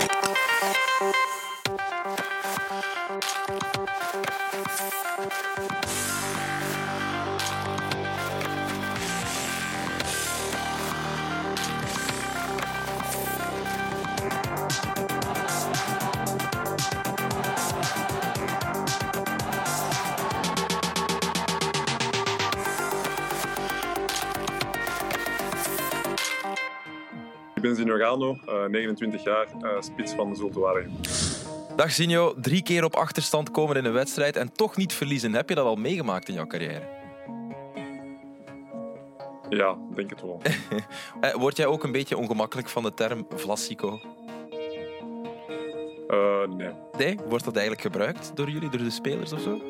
Ik ben Zino Gano, eh, 29 jaar, eh, spits van Zulte Waregem. Dag Sinjo, drie keer op achterstand komen in een wedstrijd en toch niet verliezen. Heb je dat al meegemaakt in jouw carrière? Ja, denk het wel. Eh, Word jij ook een beetje ongemakkelijk van de term Vlasico? Nee. Nee? Wordt dat eigenlijk gebruikt door jullie, door de spelers of zo?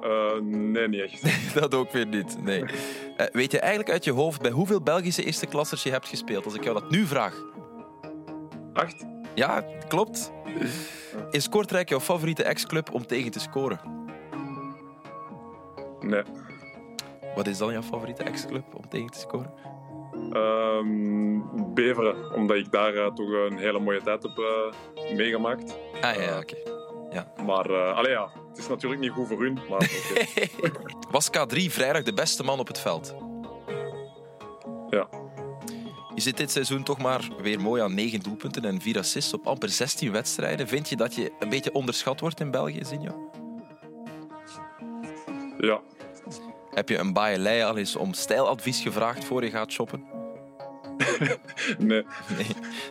Eh, nee, niet echt. Dat ook weer niet, nee. Eh, weet je eigenlijk uit je hoofd bij hoeveel Belgische eerste klassers je hebt gespeeld? Als ik jou dat nu vraag. Acht? Ja, klopt. Is Kortrijk jouw favoriete ex-club om tegen te scoren? Nee. Wat is dan jouw favoriete ex-club om tegen te scoren? Ehm, Beveren, omdat ik daar eh, toch een hele mooie tijd heb meegemaakt. Ah ja, oké. Maar uh, allee, ja, het is natuurlijk niet goed voor hun. Maar. Was K3 vrijdag de beste man op het veld? Ja. Je zit dit seizoen toch maar weer mooi aan 9 doelpunten en 4 assists op amper 16 wedstrijden. Vind je dat je een beetje onderschat wordt in België, Zinjo? ja. Heb je een Bailey al eens om stijladvies gevraagd voor je gaat shoppen? Nee. Nee,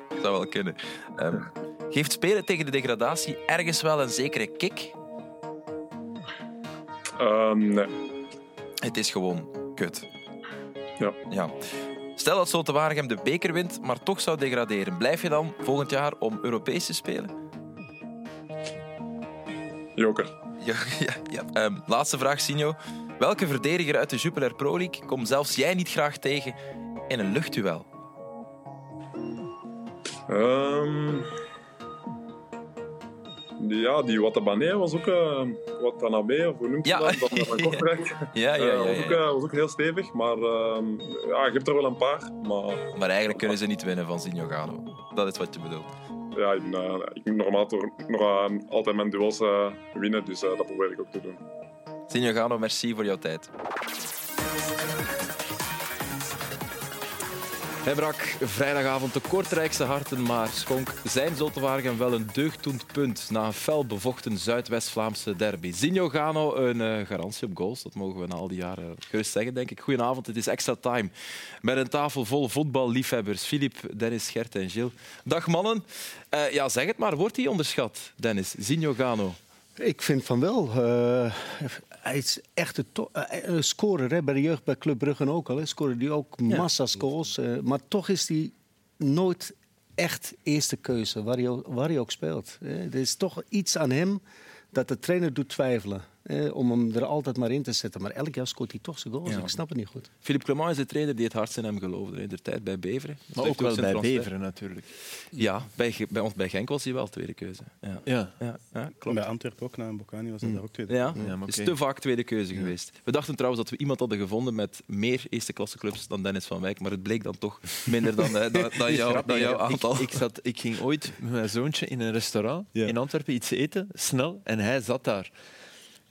dat zou wel kunnen. Ehm, geeft spelen tegen de degradatie ergens wel een zekere kick? Ehm, nee. Het is gewoon kut. Ja. ja. Stel dat Zulte Waregem de beker wint, maar toch zou degraderen. Blijf je dan volgend jaar om Europees te spelen? Joker. Ja, ja, ja. Ehm, laatste vraag, Sinjo. Welke verdediger uit de Jupiler Pro League komt zelfs jij niet graag tegen in een luchtduel? Ehm, ja, die Watabané was ook... uh, Watanabe, of hoe noemt je Ja. dat? Dat van Kortrijk. Ja, ja, Eh, ja. was, ook, ja. eh, was ook heel stevig, maar ehm, ja, je hebt er wel een paar. Maar Maar eigenlijk kunnen ze niet winnen van Sinjo Gano. Dat is wat je bedoelt. ja, ik, eh, ik moet normaal toch nog altijd mijn duels winnen, dus dat probeer ik ook te doen. Sinjo Gano, merci voor jouw tijd. Hij brak vrijdagavond de Kortrijkse harten, maar schonk zijn Zoltewaargen wel een deugddoend punt na een fel bevochten Zuidwest-Vlaamse derby. Zinho Gano, een eh, garantie op goals, dat mogen we na al die jaren gerust zeggen, denk ik. Goedenavond, het is extra time met een tafel vol voetballiefhebbers. Filip, Dennis, Gert en Gilles. Dag mannen. Eh, ja, zeg het maar, wordt hij onderschat, Dennis? Zinho Gano. Ik vind van wel. Eh, hij is echt een, een scorer. Hè. Bij de jeugd bij Club Brugge ook al. Hè. Scoorde hij ook massa goals. eh, maar toch is hij nooit echt eerste keuze, waar hij, ook- waar hij ook speelt. Er is toch iets aan hem dat de trainer doet twijfelen. Eh, om hem er altijd maar in te zetten. Maar elk jaar scoort hij toch zijn goals. Ja. Ik snap het niet goed. Philippe Clement is de trainer die het hardst in hem geloofde in de tijd bij Beveren. Dat Maar ook wel bij transfer. Beveren natuurlijk. Ja, bij, bij ons bij Genk was hij wel tweede keuze. Ja, Ja. ja, ja klopt. Bij Antwerpen ook, na een Bocani was hij daar ook tweede. Ja, Ja, maar is oké. te vaak tweede keuze geweest. We dachten trouwens dat we iemand hadden gevonden met meer eerste klasse clubs dan Dennis van Wijk, maar het bleek dan toch minder dan, eh, dan, dan, jou, dan jouw aantal. Ik, ik, zat, ik ging ooit met mijn zoontje in een restaurant Ja. in Antwerpen iets eten, snel, en hij zat daar.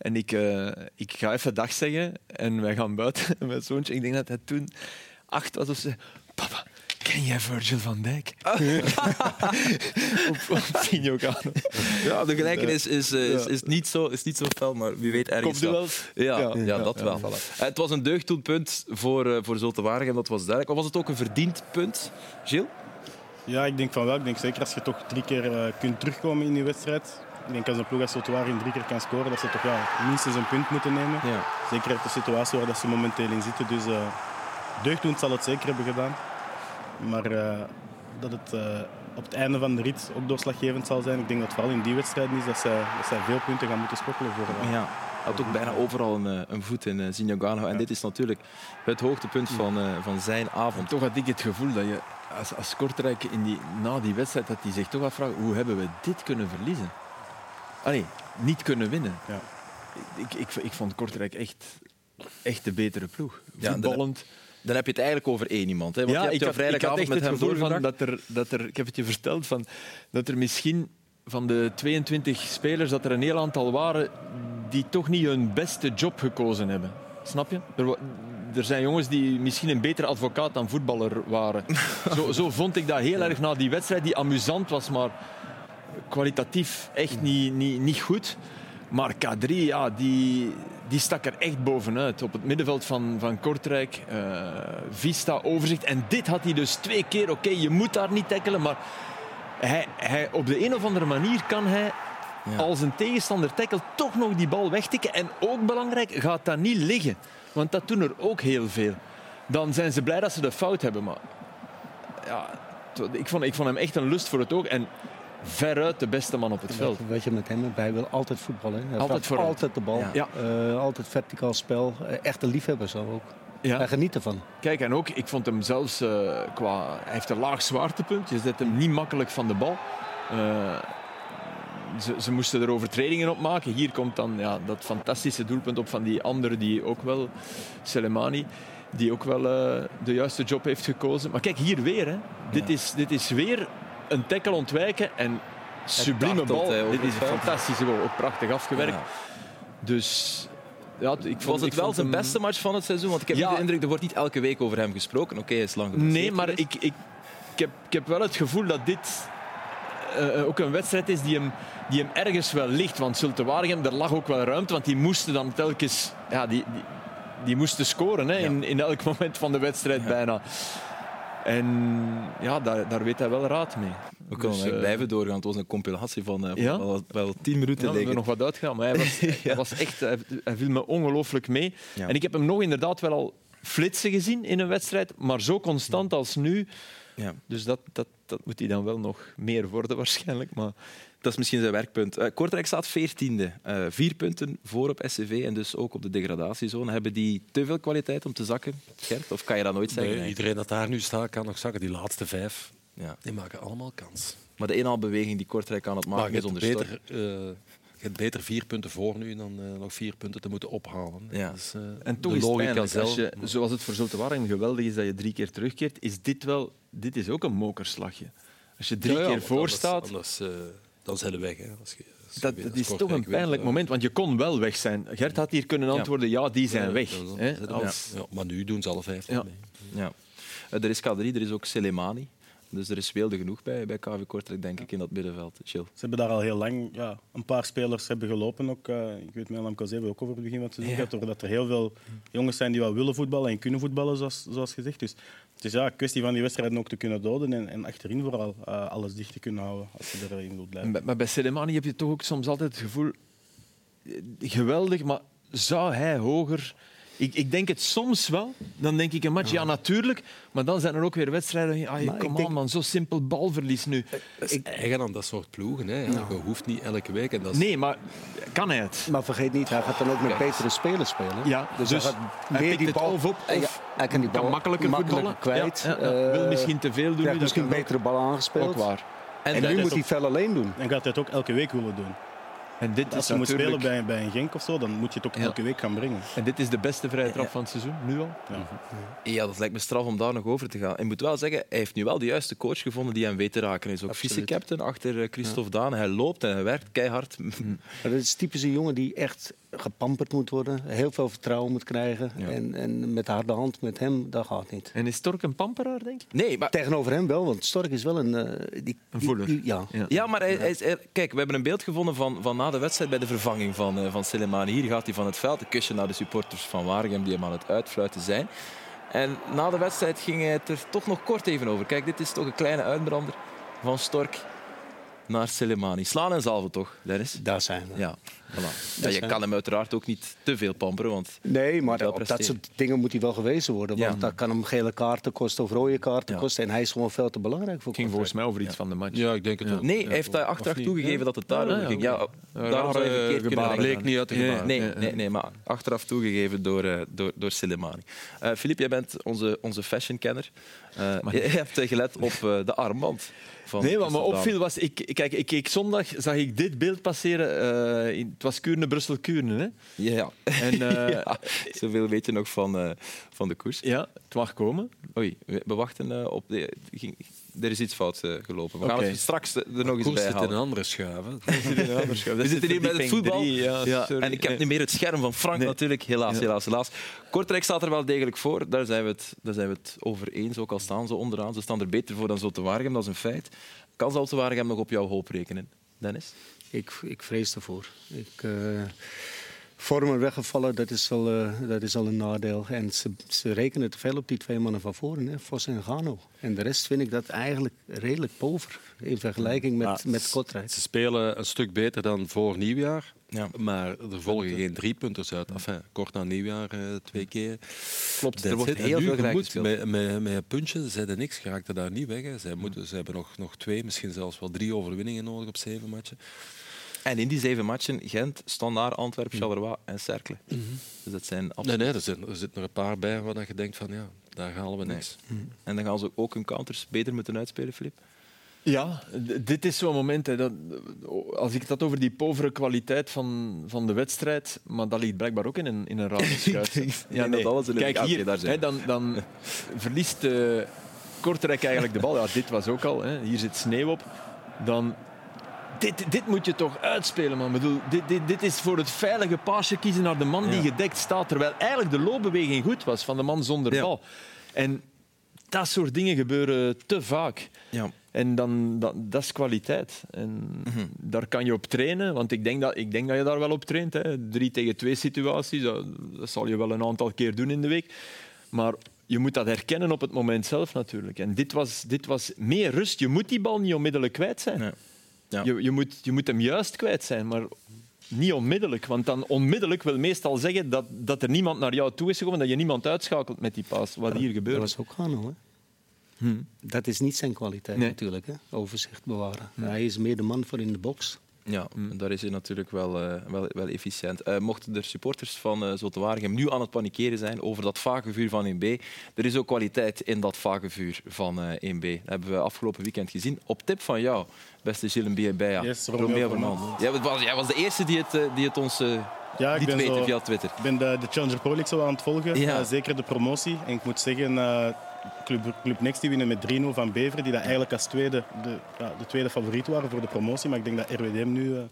En ik, eh, ik ga even dag zeggen en wij gaan buiten. En mijn zoontje, ik denk dat hij toen acht was of ze. Papa, ken jij Virgil van Dijk? op, op Gano. Ja, de gelijkenis is, is, is, niet zo, is niet zo fel, maar wie weet ergens Komt wel. wel? Ja, ja, Ja. dat Ja, wel. voilà. Eh, Het was een deugddoelpunt voor, eh voor Zulte Waregem, dat was duidelijk. Was het ook een verdiend punt, Gilles? Ja, ik denk van wel. Ik denk zeker als je toch drie keer kunt terugkomen in die wedstrijd. Ik denk als een ploeg als Sotoir drie keer kan scoren, dat ze toch ja, minstens een punt moeten nemen. Ja. Zeker uit de situatie waar dat ze momenteel in zitten. Dus eh deugddoend zal het zeker hebben gedaan. Maar eh, dat het eh, op het einde van de rit ook doorslaggevend zal zijn. Ik denk dat vooral in die wedstrijden is dat zij, dat zij veel punten gaan moeten sprokkelen voor Ja. Hij had ook bijna overal een, een voet in uh, Gano. En dit is natuurlijk het hoogtepunt van, eh, van zijn avond. Toch had ik het gevoel dat je als, als Kortrijk in die, na die wedstrijd dat hij zich toch afvraagt hoe hebben we dit kunnen verliezen? Allee, niet kunnen winnen. Ja. Ik, ik, ik vond Kortrijk echt, echt de betere ploeg. Ja, Voetballend, Dan heb je het eigenlijk over één iemand. Hè? Want je hebt ik had, ik had vrijdagavond echt met het hem gevoel van doorgebracht. dat er, dat er, ik heb het je verteld, van, dat er misschien van de 22 spelers dat er een heel aantal waren die toch niet hun beste job gekozen hebben. Snap je? Er, er zijn jongens die misschien een betere advocaat dan voetballer waren. Zo, zo vond ik dat heel erg na die wedstrijd, die amusant was, maar kwalitatief echt niet, niet, niet goed. Maar K3, ja, die, die stak er echt bovenuit. Op het middenveld van, van Kortrijk. eh, Vista, overzicht. En dit had hij dus twee keer. Oké, je moet daar niet tackelen, maar hij, hij, op de een of andere manier kan hij Ja. als een tegenstander tackelt toch nog die bal wegtikken. En ook belangrijk, gaat dat niet liggen. Want dat doen er ook heel veel. Dan zijn ze blij dat ze de fout hebben. Maar ja, ik, vond, ik vond hem echt een lust voor het oog. En veruit de beste man op het veld. Weet je met hem, hij wil altijd voetballen. Hij Altijd altijd de bal. Ja. Eh, altijd verticaal spel. Eh, echte liefhebber zo ook. Ja. Hij geniet ervan. Kijk, en ook, ik vond hem zelfs eh, qua... Hij heeft een laag zwaartepunt. Je zet hem niet makkelijk van de bal. Eh, ze, ze moesten er overtredingen op maken. Hier komt dan ja, dat fantastische doelpunt op van die andere die ook wel... Selemani, die ook wel eh, de juiste job heeft gekozen. Maar kijk, hier weer. Hè. Dit, is, dit is weer een tackle ontwijken en sublieme bal. Dit is een fantastische goal. Ook prachtig afgewerkt. Ja. Dus... Ja, ik vond, Was het ik wel zijn hem- beste match van het seizoen? Want ik heb Ja. de indruk, er wordt niet elke week over hem gesproken. Oké, is lang Nee, maar ik, ik, ik, heb, ik heb wel het gevoel dat dit eh, ook een wedstrijd is die hem, die hem ergens wel ligt. Want Zulte Waregem, er lag ook wel ruimte, want die moesten dan telkens... Ja, die, die, die moesten scoren hè, in, in elk moment van de wedstrijd bijna. En ja, daar, daar weet hij wel raad mee. We kunnen Dus, eh, blijven doorgaan. Het was een compilatie van, eh, Ja? wel, wel tien minuten. Ja, we hebben nog wat uitgegaan, maar hij was, hij was echt, hij, hij viel me ongelooflijk mee. Ja. En ik heb hem nog inderdaad wel al flitsen gezien in een wedstrijd, maar zo constant als nu. Ja. Dus dat, dat, dat moet hij dan wel nog meer worden waarschijnlijk. Maar Dat is misschien zijn werkpunt. Eh, Kortrijk staat veertiende. Eh vier punten voor op SCV en dus ook op de degradatiezone. Hebben die te veel kwaliteit om te zakken, Gert? Of kan je dat nooit zeggen? Nee, eigenlijk? iedereen dat daar nu staat kan nog zakken. Die laatste vijf, Ja. die maken allemaal kans. Maar de eenhaalbeweging die Kortrijk aan het Maar maken je is beter, eh, je hebt beter vier punten voor nu dan eh, nog vier punten te moeten ophalen. Ja. Dat is, eh, En toch de is het logica pijnlijk, zelf. als je, zoals het voor Zulte Waregem geweldig is dat je drie keer terugkeert, is dit wel dit is ook een mokerslagje. Als je drie Ja, ja, keer voor anders- staat, Anders, eh, dan zijn we weg. Hè. Als je, als je dat, is toch een pijnlijk eh, moment. Want je kon wel weg zijn. Gert had hier kunnen antwoorden, ja, die zijn ja, weg. dan- hè, dan- als- ja, maar nu doen ze alle vijf Ja. mee. Ja. Eh, Er is K3, er is ook Selemani. Dus er is speelde genoeg bij, bij KV Kortrijk, denk ik, in dat middenveld. Chill. Ze hebben daar al heel lang ja, een paar spelers hebben gelopen. Ook, eh, ik weet, hebben we ook over het begin van het seizoen gehad. Dat er heel veel jongens zijn die wel willen voetballen en kunnen voetballen, zoals, zoals gezegd. Dus het is ja, een kwestie van die wedstrijden ook te kunnen doden en, en achterin vooral eh, alles dicht te kunnen houden als je erin wilt blijven. Maar- Maar bij Selemani heb je toch ook soms altijd het gevoel... eh, Geweldig, maar zou hij hoger... Ik, ik denk het soms wel. Dan denk ik een match, ja, natuurlijk. Maar dan zijn er ook weer wedstrijden... Ah, Maar ik kom denk- aan, man, zo simpel balverlies nu. Dat is eigen aan dat soort ploegen. Hè. Ja, Je hoeft niet elke week. En dat is, Nee, maar kan hij het? Maar vergeet niet, hij gaat dan ook met betere spelers spelen. Ja, dus, dus hij hij gaat pikt meer die het bal of op, hij- of hij kan die bal kan makkelijker voetballen. kwijt. Ja, ja, ja. Eh, Wil misschien te veel doen. krijgt nu, misschien dat kan betere bal aangespeeld. ook waar. En, dat nu is moet ook- hij fel alleen doen. En gaat hij het ook elke week willen doen. En dit Als is je moet natuurlijk... spelen bij, bij een Genk of zo, dan moet je het ook Ja. elke week gaan brengen. En dit is de beste vrije trap van het seizoen, nu al. Ja, dat lijkt me straf om daar nog over te gaan. Ik moet wel zeggen, hij heeft nu wel de juiste coach gevonden die hem weet te raken. Hij is ook vice-captain achter eh, Christophe Daan. Hij loopt en hij werkt keihard. Maar dat is typisch een jongen die echt gepamperd moet worden. Heel veel vertrouwen moet krijgen. Ja. En, en met harde hand met hem, dat gaat niet. En is Stork een pamperaar, denk je? Nee, maar Tegenover hem wel, want Stork is wel een... eh, die, Een voeler. die- ja. Ja. Ja, maar hij, hij is, hij- kijk, we hebben een beeld gevonden van, van na de wedstrijd bij de vervanging van, eh van Selemani. Hier gaat hij van het veld, een kusje naar de supporters van Waregem die hem aan het uitfluiten zijn. En na de wedstrijd ging hij het er toch nog kort even over. Kijk, dit is toch een kleine uitbrander van Stork naar Selemani. Slaan en zalven toch, Dennis? Daar zijn we. Ja, voilà. Ja, je kan hem uiteraard ook niet te veel pamperen, want Nee, maar op dat soort dingen moet hij wel gewezen worden. Want Ja. dat kan hem gele kaarten kosten of rode kaarten Ja. kosten. En hij is gewoon veel te belangrijk voor Het ging volgens mij over iets van de match. Ja, ik denk het wel. Nee, hij heeft daar achteraf toegegeven dat het daar Ja, ja, ging. Ja, daarom zou je verkeerd denken. Bleek niet uit de gebaren. Nee, nee, nee, maar achteraf toegegeven door, eh door, door Selemani. Eh Filip, jij bent onze, onze fashionkenner. Eh, je hebt eh, gelet op eh, de armband. Van Nee, wat me opviel was... Ik, kijk, ik keek zondag, zag ik dit beeld passeren. eh, in, het was Kuurne, Brussel-Kuurne. Hè? Ja, En, eh, ja. Zoveel weet je nog van, eh, van de koers. ja, het mag komen. Oei, we wachten op... De, ging, er is iets fout eh, gelopen. We gaan het straks er nog eens Koers bij zit in een halen. andere schuif. hè. We zitten hier met het voetbal. ja, en ik heb niet meer het scherm van Frank Nee. natuurlijk. Helaas, Ja. helaas, helaas. Kortrijk staat er wel degelijk voor. Daar zijn we het, daar zijn we het over eens. Ook al staan ze onderaan. Ze staan er beter voor dan Zulte Waregem. Dat is een feit. Kan Zulte Waregem nog op jouw hoop rekenen, Dennis? Ik, ik vrees ervoor. Ik, eh, vormen weggevallen, dat is al, eh, dat is al een nadeel. En ze, ze rekenen te veel op die twee mannen van voren, hè, Vos en Gano. En de rest vind ik dat eigenlijk redelijk pover in vergelijking met, Maar met Kortrijk. Ze spelen een stuk beter dan voor nieuwjaar. Ja. Maar er volgen geen drie punters uit. Enfin, kort na nieuwjaar eh, twee keer. Klopt, er That's wordt heel veel gelijk gespeeld. met, met, met een puntje, ze hebben niks, geraakt er daar niet weg. Hè. Zij, moeten, ze hebben nog, nog twee, misschien zelfs wel drie overwinningen nodig op zeven matchen. En in die zeven matchen, Gent, Standaard, Antwerpen, Charleroi en Cercle. Dus dat zijn Nee, absoluut... nee, er zitten er zitten er een paar bij waar je denkt van ja, daar halen we Nee. niks. En dan gaan ze ook hun counters beter moeten uitspelen, Filip. Ja, dit is zo'n moment. Hè, dat, als ik het had over die povere kwaliteit van, van de wedstrijd, maar dat ligt blijkbaar ook in een, in een schuit. denk dat alles in een- Kijk hier, daar zijn hè, dan, dan verliest eh, Kortrijk eigenlijk de bal. Ja, dit was ook al. Hè. Hier zit sneeuw op. Dan, dit, dit moet je toch uitspelen, man. Ik Bedoel, dit, dit, dit is voor het veilige paasje kiezen naar de man die gedekt staat, terwijl eigenlijk de loopbeweging goed was van de man zonder Ja. bal. En dat soort dingen gebeuren te vaak. Ja. En dan, dat, dat is kwaliteit. En daar kan je op trainen, want ik denk dat, ik denk dat je daar wel op traint. Hè. Drie tegen twee situaties, dat, dat zal je wel een aantal keer doen in de week. Maar je moet dat herkennen op het moment zelf natuurlijk. En dit was, dit was meer rust. Je moet die bal niet onmiddellijk kwijt zijn. Nee. Ja. Je, je, moet, je moet hem juist kwijt zijn, maar niet onmiddellijk. Want dan onmiddellijk wil meestal zeggen dat, dat er niemand naar jou toe is gekomen, dat je niemand uitschakelt met die paas. Wat hier Dat gebeurt. was ook Gano, hè? Dat is niet zijn kwaliteit Nee. natuurlijk, hè? overzicht bewaren. Hij is meer de man voor in de box. Ja, daar is hij natuurlijk wel, eh, wel, wel efficiënt. Eh, mochten er supporters van uh, Zulte Waregem nu aan het panikeren zijn over dat vage vuur van 1B, er is ook kwaliteit in dat vage vuur van eh 1B. Dat hebben we afgelopen weekend gezien. Op tip van jou, beste Gilles Beja. Yes, Romeo Verman. Verman. Jij was, jij was de eerste die het, eh, die het ons eh Ja, ik liet ben, weten zo, via Twitter. ik ben de, de Challenger Pro League zo aan het volgen. Ja. Eh, zeker de promotie. En ik moet zeggen, eh, Club, Club Next die winnen met 3-0 van Beveren, die dat eigenlijk als tweede, de, ja, de tweede favoriet waren voor de promotie. Maar ik denk dat RWDM nu eh,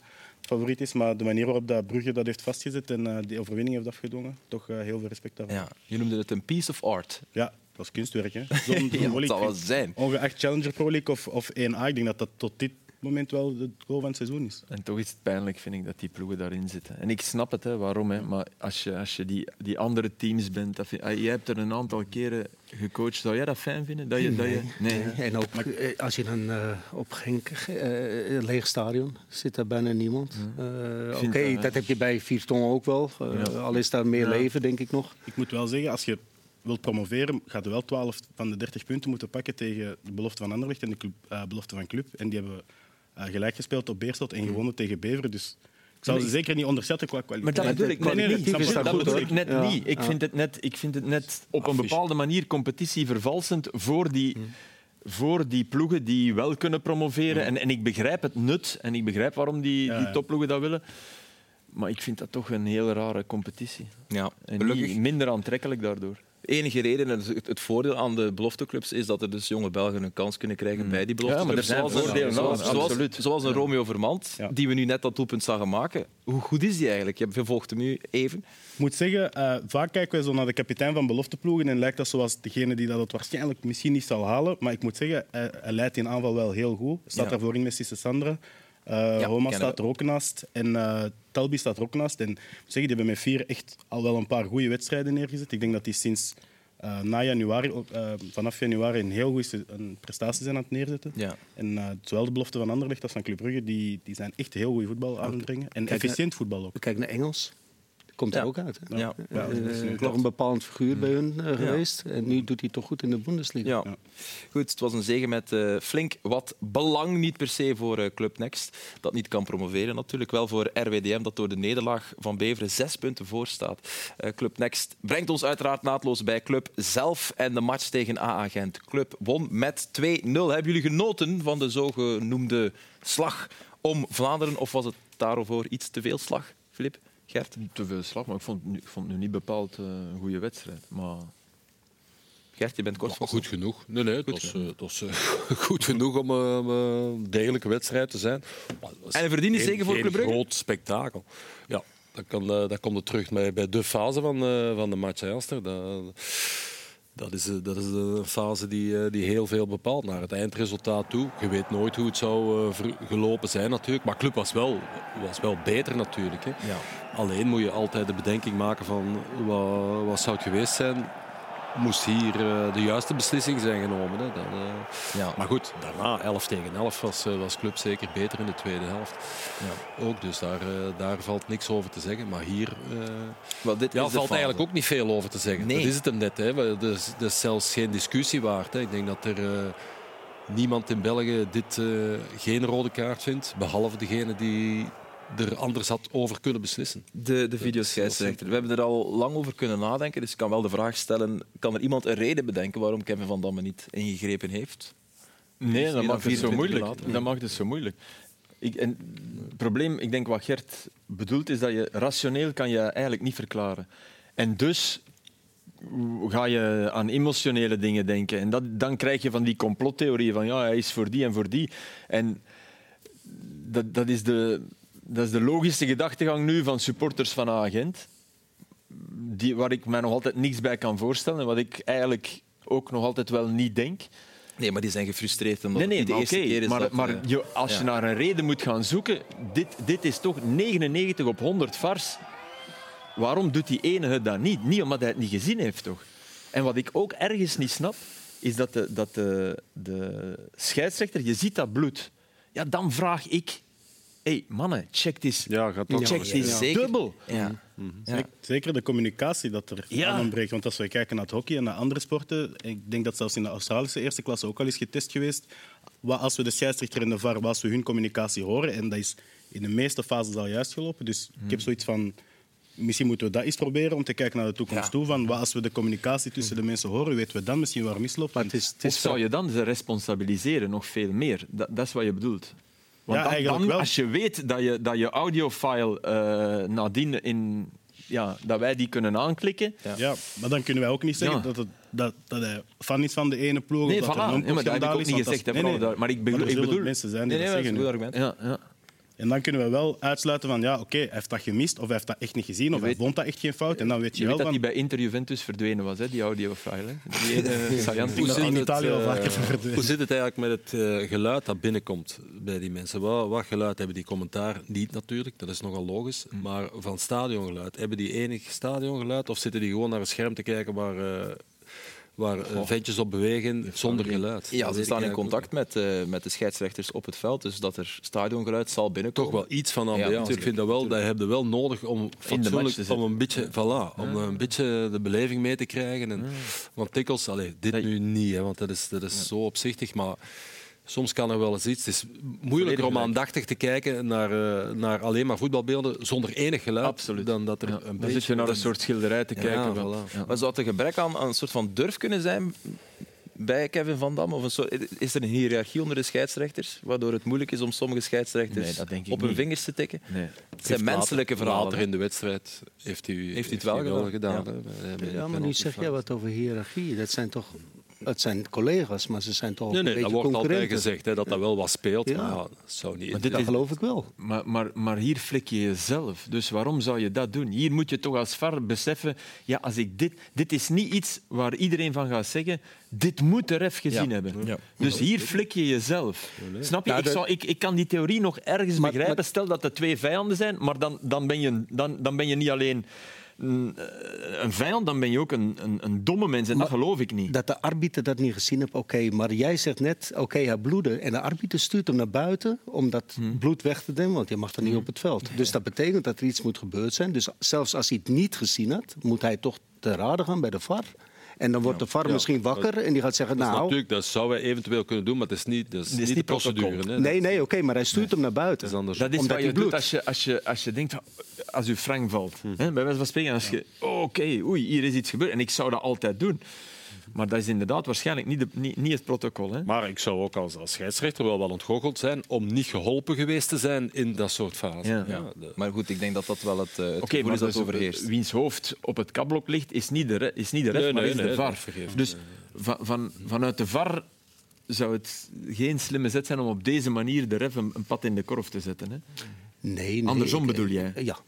favoriet is. Maar de manier waarop dat Brugge dat heeft vastgezet en eh, die overwinning heeft afgedwongen, toch eh, heel veel respect daarvoor. Ja, je noemde het een piece of art. Ja, dat was kunstwerk. Hè. Zo'n zo'n Ja, dat zal wel zijn. Ongeacht Challenger Pro League of, of 1A, ik denk dat dat tot dit moment wel de goal van het seizoen is. En toch is het pijnlijk, vind ik, dat die ploegen daarin zitten. En ik snap het, hè, waarom. Hè. Maar als je, als je die, die andere teams bent... Dat vind, ah, jij hebt er een aantal keren gecoacht. Zou jij dat fijn vinden? Dat je, dat je, nee. En ook eh, als je dan eh, op Genk, eh, een leeg stadion, zit daar bijna niemand. Eh, Oké, dat, heb je bij Vierton ook wel. Eh, Ja. Al is daar meer Ja. leven, denk ik nog. Ik moet wel zeggen, als je wilt promoveren, gaat je wel 12 van de 30 punten moeten pakken tegen de belofte van Anderlecht en de club, belofte van Club. En die hebben eh, gelijk gespeeld op Beerschot en gewonnen tegen Beveren. Dus ik zou ze zeker niet onderschatten qua kwaliteit. Maar dat bedoel ik Nee, net nee, niet. dat dat bedoel hoor. ik net Ja. niet. Ik Ja. vind het net, ik vind het net op een bepaalde manier competitie vervalsend voor die, voor die ploegen die wel kunnen promoveren. En, en ik begrijp het nut en ik begrijp waarom die, Ja, die topploegen dat willen. Maar ik vind dat toch een heel rare competitie. Ja, En niet minder aantrekkelijk daardoor. Enige reden, en het, voordeel aan de belofteclubs is dat er dus jonge Belgen een kans kunnen krijgen bij die Mm. Ja, maar er belofteclubs. zijn voordelen zoals, zoals, absoluut. zoals een Romeo Vermand, Ja. die we nu net dat doelpunt zagen maken. Hoe goed is die eigenlijk? Je volgt hem nu even. Ik moet zeggen, eh, vaak kijken wij zo naar de kapitein van belofteploegen en lijkt dat zoals degene die dat het waarschijnlijk misschien niet zal halen. Maar ik moet zeggen, hij, hij leidt in aanval wel heel goed. Staat daarvoor in met Sisse Sandra. Ja, Roma staat we. er ook naast. En eh Talbi staat er ook naast. En ik moet zeggen, die hebben met vier echt al wel een paar goede wedstrijden neergezet. Ik denk dat die sinds eh, na januari, vanaf januari een heel goede prestatie zijn aan het neerzetten. Ja. En zowel de belofte van Anderlecht als van Club Brugge, die, die zijn echt heel goed voetbal aan het brengen. En efficiënt voetbal ook. Kijk naar Engels. Komt Ja. er ook uit. Hè? Ja. Ja, dat is Eh, nog een bepaald figuur bij hun eh, Ja. geweest. En nu doet hij toch goed in de Bundesliga. Ja. Ja. Goed, het was een zege met eh, flink wat belang. Niet per se voor eh, Club Next, dat niet kan promoveren. Natuurlijk wel voor RWDM, dat door de nederlaag van Beveren zes punten voor staat. Eh, Club Next brengt ons uiteraard naadloos bij Club zelf. En de match tegen AA Gent. Club won met 2-0. Hebben jullie genoten van de zogenoemde slag om Vlaanderen? Of was het daarover iets te veel slag, Filip? Gert? Te veel slag, maar ik vond, het nu- ik vond het nu niet bepaald eh, een goede wedstrijd. Maar Gert, je bent kort van Goed genoeg. Nee, nee, het was, eh, het was eh, goed genoeg om een degelijke wedstrijd te zijn. En een verdiende zege voor Club Brugge? groot spektakel. Ja, dat, kan, eh, dat komt er terug bij, bij de fase van, eh, van de match. hè, Aster. Dat, dat, is, eh, dat is een fase die, eh, die heel veel bepaalt naar het eindresultaat toe. Je weet nooit hoe het zou eh, gelopen zijn natuurlijk. Maar Club was wel, was wel beter natuurlijk. Hè. Ja. Alleen moet je altijd de bedenking maken van wat, wat zou het geweest zijn moest hier eh, de juiste beslissing zijn genomen. Hè. Dan, eh, Ja. Maar goed, daarna 11 tegen 11 was, eh, was Club zeker beter in de tweede helft. Ook, dus daar, daar valt niks over te zeggen. Maar hier dit ja, is valt eigenlijk ook niet veel over te zeggen. Nee. Dat is het hem net. Hè. Dat is, dat is zelfs geen discussie waard. Hè. Ik denk dat er niemand in België dit geen rode kaart vindt. Behalve degene die er anders had over kunnen beslissen. De, de videoscheidsrechter. We hebben er al lang over kunnen nadenken, dus ik kan wel de vraag stellen: kan er iemand een reden bedenken waarom Kevin van Damme niet ingegrepen heeft? Nee, dat maakt het zo 24 moeilijk. later. Dat maakt het zo moeilijk. Ik, en het probleem, ik denk wat Gert bedoelt, is dat je rationeel kan je eigenlijk niet verklaren. En dus ga je aan emotionele dingen denken. En dat, dan krijg je van die complottheorieën van ja, hij is voor die en voor die. En dat, dat, is, de, dat is de logische gedachtegang nu van supporters van Agent. Die, waar ik mij nog altijd niks bij kan voorstellen. En wat ik eigenlijk ook nog altijd wel niet denk. Nee, maar die zijn gefrustreerd omdat Nee, nee, het niet de eerste keer is maar, dat... maar eh, je, als je ja. naar een reden moet gaan zoeken, dit, dit is toch 99 op 100 vars. Waarom doet die ene het dan niet? Niet omdat hij het niet gezien heeft, toch? En wat ik ook ergens niet snap, is dat de, dat de, de scheidsrechter, je ziet dat bloed. Ja, dan vraag ik, hey, mannen, check dit. Ja, gaat toch check. Zeker. dubbel. Ja. Ja. Zeker- de communicatie dat er Ja. aan ontbreekt. Want als we kijken naar het hockey en naar andere sporten, ik denk dat zelfs in de Australische eerste klasse ook al is getest geweest. Wat als we de scheidsrechter en de VAR, wat als we hun communicatie horen, en dat is in de meeste fases al juist gelopen. Dus ik heb zoiets van, misschien moeten we dat eens proberen om te kijken naar de toekomst Ja. toe. Van wat als we de communicatie tussen de mensen horen, weten we dan misschien waar misloopt. Maar het is, het is zou je dan ze responsabiliseren nog veel meer? Dat, dat is wat je bedoelt. Want Ja, dan, eigenlijk dan, wel. als je weet dat je, dat je audiofile eh nadien in, ja, dat wij die kunnen aanklikken. Ja. maar dan kunnen wij ook niet zeggen Ja. dat, het, dat, dat hij fan is van de ene ploeg. Nee, of dat voilà. er een Nee, maar dat heb ik ook niet gezegd, hè, vooral daar. Maar ik bedoel- er ik zullen bedoel- mensen zijn die Nee, nee, dat maar dat is zeggen. een goed argument. Ja, ja. En dan kunnen we wel uitsluiten van, ja, oké, hij heeft dat gemist, of hij heeft dat echt niet gezien, of hij weet- vond dat echt geen fout. En dan weet je, Je weet wel dat van... die bij Inter Juventus verdwenen was, hè, die audiofile. Hè. Die ene Hoe zit in Italië al vaker verdwenen. Hoe zit het eigenlijk met het eh, geluid dat binnenkomt bij die mensen? Wat, wat geluid hebben die commentaar? Niet natuurlijk, dat is nogal logisch. Maar van stadiongeluid, hebben die enig stadiongeluid? Of zitten die gewoon naar een scherm te kijken waar, eh, waar eh, ventjes op bewegen zonder geluid? Ja, Dat ze staan ik in contact met, eh, met de scheidsrechters op het veld, dus dat er stadiongeluid zal binnenkomen. Toch wel iets van ambiance. ik natuurlijk, vind dat wel, dat heb je wel nodig om fatsoenlijk, om een beetje, voilà, om een beetje de beleving mee te krijgen. En, Want dikwijls, allee, dit nu niet, hè, want dat is, dat is zo opzichtig, maar soms kan er wel eens iets. Het is moeilijker om aandachtig te kijken naar, eh, naar alleen maar voetbalbeelden zonder enig geluid. Absoluut. Dan dat er Ja, een dan beetje... zit je naar een soort schilderij te Ja, kijken. van- voilà. ja. Maar zou het een gebrek aan, aan een soort van durf kunnen zijn bij Kevin Van Damme? Of een soort, is er een hiërarchie onder de scheidsrechters, waardoor het moeilijk is om sommige scheidsrechters Nee, dat denk ik op hun niet. vingers te tikken? Nee. Het zijn menselijke verhalen. Later hè. in de wedstrijd heeft hij, heeft het wel gedaan? de Ja, maar nu zeg jij wat over hiërarchie. Dat zijn toch... Het zijn collega's, maar ze zijn toch Nee, nee, een dat wordt altijd gezegd hè, dat dat wel wat speelt. Ja. Maar dat zou niet. Maar dit Dat geloof ik wel. Maar, maar, maar hier flik je jezelf. Dus waarom zou je dat doen? Hier moet je toch als VAR beseffen... Ja, als ik dit, dit is niet iets waar iedereen van gaat zeggen... Dit moet de ref gezien Ja. hebben. Ja. Dus hier flik je jezelf. Snap je? Ja, Ik, zou, ik, ik kan die theorie nog ergens Maar- begrijpen. maar- Stel dat er twee vijanden zijn, maar dan, dan, ben, je, dan, dan ben je niet alleen een, een vijand, dan ben je ook een, een, een domme mens. En dat geloof ik niet. Dat de arbiter dat niet gezien heeft, oké. maar jij zegt net, oké, hij bloedde. En de arbiter stuurt hem naar buiten om dat Hmm. bloed weg te nemen, want je mag er niet op het veld. Dus dat betekent dat er iets moet gebeurd zijn. Dus zelfs als hij het niet gezien had, moet hij toch te raden gaan bij de VAR. En dan wordt de VAR Ja, misschien wakker en die gaat zeggen, Dat, is nou... natuurlijk, dat zou hij eventueel kunnen doen, maar het is niet, dat is niet, de procedure. Nee, nee, oké, maar hij stuurt hem naar buiten. Dat is anders. Dat is Omdat wat je doet als je, als, je, als je denkt, als je frank valt. Hm. Hè, bij wijze van spreken, als je, oké, oei, hier is iets gebeurd. En ik zou dat altijd doen. Maar dat is inderdaad waarschijnlijk niet, de, niet, niet het protocol. Hè. Maar ik zou ook als, als scheidsrechter wel wel ontgoocheld zijn om niet geholpen geweest te zijn in dat soort fasen. Ja. Ja. de- Maar goed, ik denk dat dat wel het, eh, het maar is dat is overheerst. wiens hoofd op het kapblok ligt, is niet de, is niet de ref, Nee, maar nee, is nee, de VAR. Dus van, van, vanuit de VAR zou het geen slimme zet zijn om op deze manier de ref een, een pad in de korf te zetten. Hè. Nee, nee. Andersom ik- bedoel jij? Ja.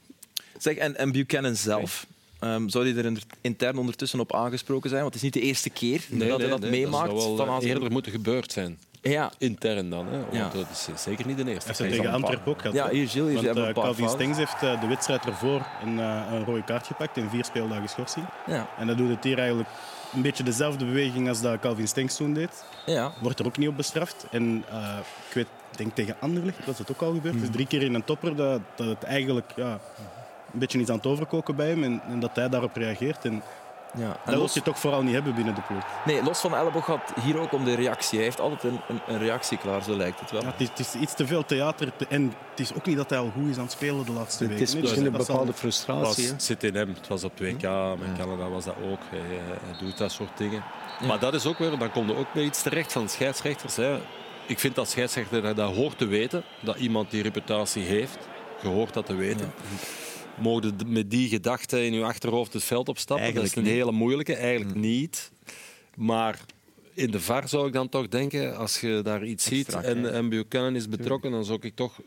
Zeg, en, en Buchanan zelf, ehm, zou hij er in- intern ondertussen op aangesproken zijn? Want het is niet de eerste keer dat hij dat meemaakt. Dat zou wel eh, eerder moeten gebeurd zijn. Ja, Intern dan. Hè? Want Ja. dat is zeker niet de eerste. Heeft hij Hij tegen Antwerpen ook gehad. ja hier, Gilles, hier Want eh, paar Calvin. Stengs heeft eh, de wedstrijd ervoor een, eh, een rode kaart gepakt en vier speeldagen schorsing. Ja, En dat doet het hier eigenlijk een beetje dezelfde beweging als dat Calvin Stengs toen deed. ja. Wordt er ook niet op bestraft. En eh, ik weet, ik denk tegen Anderlecht dat het ook al gebeurd is. Drie keer in een topper dat, dat het eigenlijk ja, een beetje is aan het overkoken bij hem en, en dat hij daarop reageert. En ja. En dat wil los, je toch vooral niet hebben binnen de ploeg. nee, los van Elleboog gaat hier ook om de reactie. Hij heeft altijd een, een, een reactie klaar, zo lijkt het wel. Ja, het, is, het is iets te veel theater en het is ook niet dat hij al goed is aan het spelen de laatste Het weken. is hè. misschien Dus een bepaalde Het frustratie. hè. was, zit in hem. Het was op 2K, met Canada was dat ook. Hij, hij- hij doet dat soort dingen. Maar dat is ook weer, dan komt er ook bij iets terecht van scheidsrechters. Hè. Ik vind dat scheidsrechter dat, hoort te weten, dat iemand die reputatie heeft. Je hoort dat te weten. Mogen met die gedachte in je achterhoofd het veld opstappen? Eigenlijk dat is een niet. hele moeilijke. Eigenlijk niet. Maar in de VAR zou ik dan toch denken, als je daar iets Extra ziet en, en Buchanan is betrokken, dan zou ik toch,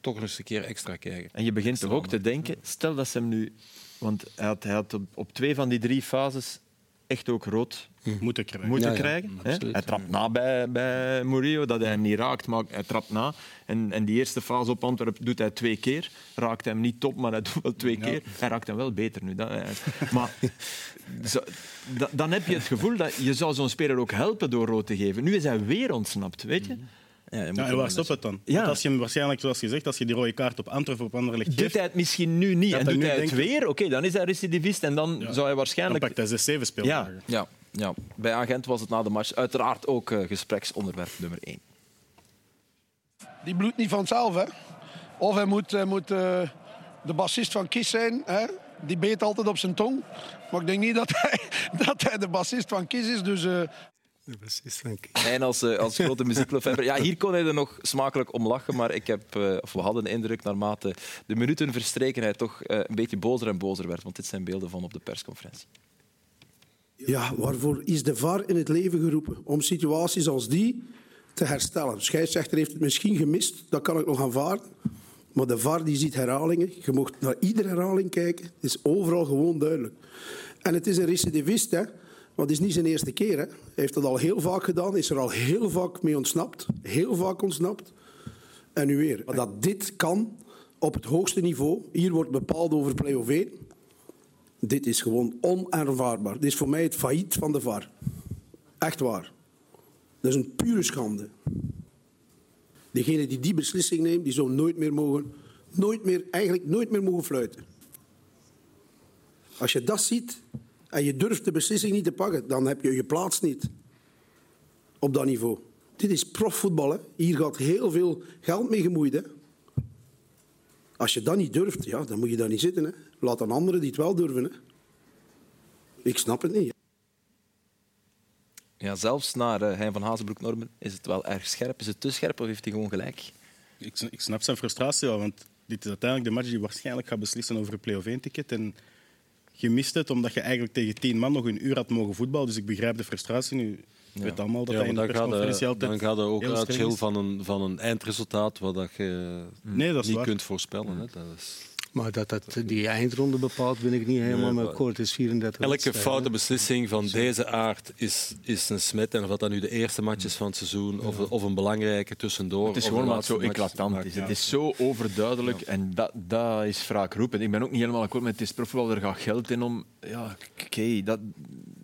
toch eens een keer extra kijken. En je begint toch ook te denken, stel dat ze hem nu... Want hij had, hij had op, op twee van die drie fases echt ook rood moeten krijgen. moeten Ja, ja, krijgen. hè? absoluut. Hij trapt na bij, bij Murillo, dat hij hem niet raakt, maar hij trapt na. En, en die eerste fase op Antwerpen doet hij twee keer. Raakt hem niet top, maar hij doet wel twee keer. Hij raakt hem wel beter nu. Dat, maar zo, da- dan heb je het gevoel dat je zou zo'n speler ook helpen door rood te geven. Nu is hij weer ontsnapt, weet je? Je Ja, en waar stopt het dan? Ja. Want als je hem waarschijnlijk, zoals gezegd, als je die rode kaart op Antwerpen op Anderlecht Doet geeft, hij het misschien nu niet en doet nu hij het weer? Oké, dan is hij recidivist en dan Ja. zou hij dan waarschijnlijk... pakt hij zes, zeven speeldagen. Ja, ja. Bij Agent was het na de match uiteraard ook eh, gespreksonderwerp nummer één. Die bloedt niet vanzelf, hè. Of hij moet, hij moet eh, de bassist van Kiss zijn, hè. Die beet altijd op zijn tong. Maar ik denk niet dat hij, dat hij de bassist van Kiss is, dus... En als, eh, als grote muziekliefhebber. Ja, hier kon hij er nog smakelijk om lachen, maar ik heb, eh, of we hadden de indruk naarmate de minuten verstreken hij toch eh, een beetje bozer en bozer werd. Want dit zijn beelden van op de persconferentie. Ja, waarvoor is de VAR in het leven geroepen? Om situaties als die te herstellen. De scheidsrechter heeft het misschien gemist, dat kan ik nog aanvaarden. Maar de VAR die ziet herhalingen. Je mag naar iedere herhaling kijken. Het is overal gewoon duidelijk. En het is een recidivist, hè. Maar het is niet zijn eerste keer. Hè. Hij heeft dat al heel vaak gedaan. Is er al heel vaak mee ontsnapt. Heel vaak ontsnapt. En nu weer. Dat dit kan op het hoogste niveau. Hier wordt bepaald over play-off 1. Dit is gewoon onaanvaardbaar. Dit is voor mij het failliet van de VAR. Echt waar. Dat is een pure schande. Degene die die beslissing neemt, die zou nooit meer mogen, nooit meer, eigenlijk nooit meer mogen fluiten. Als je dat ziet en je durft de beslissing niet te pakken, dan heb je je plaats niet op dat niveau. Dit is profvoetbal. Hè. Hier gaat heel veel geld mee gemoeid. Hè. Als je dat niet durft, ja, dan moet je daar niet zitten. Hè. Laat dan anderen die het wel durven. Hè. Ik snap het niet. Ja, zelfs naar eh, Hein van Hazenbroek-Normen is het wel erg scherp. Is het te scherp of heeft hij gewoon gelijk? Ik, snap zijn frustratie wel, want dit is uiteindelijk de match die waarschijnlijk gaat beslissen over een play-off 1-ticket. En je mist het omdat je eigenlijk tegen tien man nog een uur had mogen voetballen. Dus ik begrijp de frustratie nu. Ik weet allemaal dat Ja, hij in maar de dan gaat persconferentie er, altijd dan gaat er ook heel uit is. van een, van een eindresultaat wat dat je Nee, dat is niet waar. kunt voorspellen. Hè. Dat is... Maar dat, dat die eindronde bepaalt, ben ik niet helemaal mee akkoord. Het is 34 Elke foute beslissing van deze aard is, is een smet. En of dat nu de eerste match is van het seizoen of, of een belangrijke tussendoor. Het is gewoon maar zo eclatant. is. Het is zo overduidelijk en dat, dat is vaak roepen. Ik ben ook niet helemaal akkoord met het is profvoetbal, er gaat geld in om. Ja, oké, dat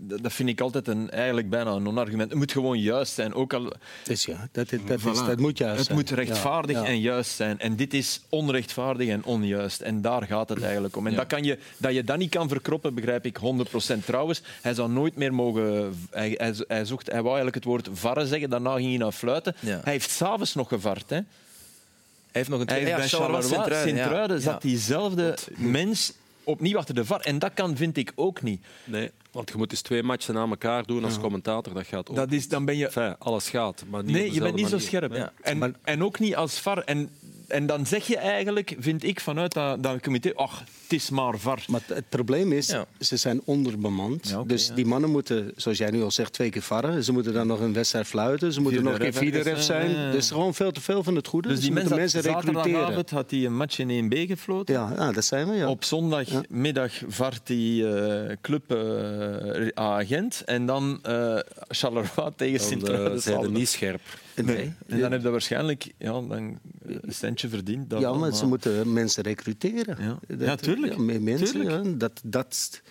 dat vind ik altijd een, eigenlijk bijna een non-argument. Het moet gewoon juist zijn. Ook al, Dus ja, dat, dat, is, dat moet juist het zijn. moet rechtvaardig Ja, ja. en juist zijn. En dit is onrechtvaardig en onjuist. En daar gaat het eigenlijk om. En dat, kan je, dat je dat niet kan verkroppen, begrijp ik 100%. Trouwens, hij zou nooit meer mogen... Hij, hij, hij, zocht, hij wou eigenlijk het woord varren zeggen, daarna ging hij naar fluiten. Hij heeft s'avonds nog gevard. Hè. Hij heeft nog een Hij heeft bij Charleroi, Sint-Truiden, zat diezelfde mens opnieuw achter de VAR. En dat kan, vind ik, ook niet. Nee, want je moet dus twee matchen na elkaar doen als commentator. Dat gaat ook. Dat is, dan ben je... Enfin, alles gaat, maar niet Nee, je bent niet zo scherp. Ja. En, Maar- en ook niet als VAR. En, en dan zeg je eigenlijk, vind ik, vanuit dat, dat comité... Ach, het is maar VAR. Maar het, het probleem is, Ja. ze zijn onderbemand. Ja, dus ja. die mannen moeten, zoals jij nu al zegt, twee keer varren. Ze moeten dan nog een wedstrijd fluiten. Ze moeten nog een keer Vierde ref vierde ref zijn. ergens, ja, ja. Dus gewoon veel te veel van het goede. Dus die ze mensen moeten mensen recruteren. zaterdagavond had hij een match in 1B gefloten. Ja, ja, dat zijn we, ja. Op zondagmiddag vart hij eh club eh, agent en dan eh Charleroi tegen Sint-Truiden. eh, zijn niet scherp. Nee. En dan heb je waarschijnlijk ja, dan een centje verdiend. dat ja, maar ze moeten mensen recruteren. Ja. Dat- Ja, tuurlijk. mensen, Tuurlijk. ja, dat, dat,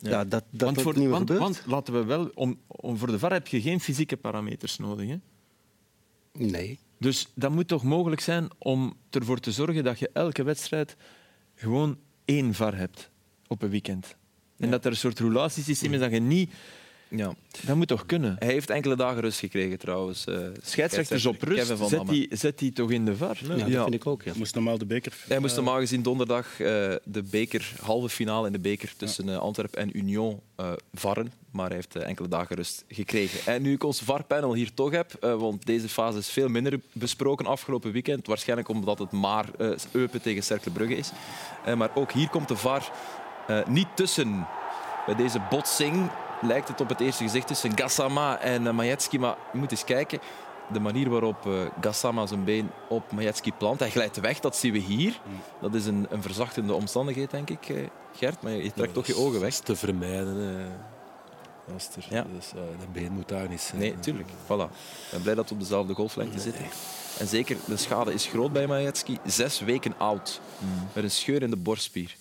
ja. dat, dat want, voor, niet meer want, want laten we wel, om, om, voor de VAR heb je geen fysieke parameters nodig. Hè? Nee. Dus dat moet toch mogelijk zijn om ervoor te zorgen dat je elke wedstrijd gewoon één VAR hebt op een weekend. En dat er een soort roulatiesysteem is dat je niet... Ja. Dat moet toch kunnen? Hij heeft enkele dagen rust gekregen trouwens. eh, Scheidsrechters op rust, Kevin van zet die, zet die toch in de VAR? Ja, dat vind ik ook, ja. Moest normaal de beker. Hij moest normaal gezien donderdag eh, de beker, halve finale in de beker tussen eh, Antwerpen en Union eh varren. Maar hij heeft enkele dagen rust gekregen. En nu ik ons VAR-panel hier toch heb, eh, want deze fase is veel minder besproken afgelopen weekend. Waarschijnlijk omdat het maar eh Eupen tegen Cercle Brugge is. Eh, maar ook hier komt de VAR eh, niet tussen. Bij deze botsing lijkt het op het eerste gezicht tussen Gassama en uh, Majetski. Maar je moet eens kijken. De manier waarop uh, Gassama zijn been op Majetski plant. Hij glijdt weg, dat zien we hier. Dat is een, een verzachtende omstandigheid, denk ik, uh, Gert. Maar je trekt toch je ogen weg. Dat is te vermijden. eh. Als er, Ja. dus, uh, de been moet daar niet zijn. Nee, tuurlijk. Voilà. Ik ben blij dat we op dezelfde golflengte zitten. En zeker, de schade is groot bij Majetski. Zes weken oud. Met een scheur in de borstspier.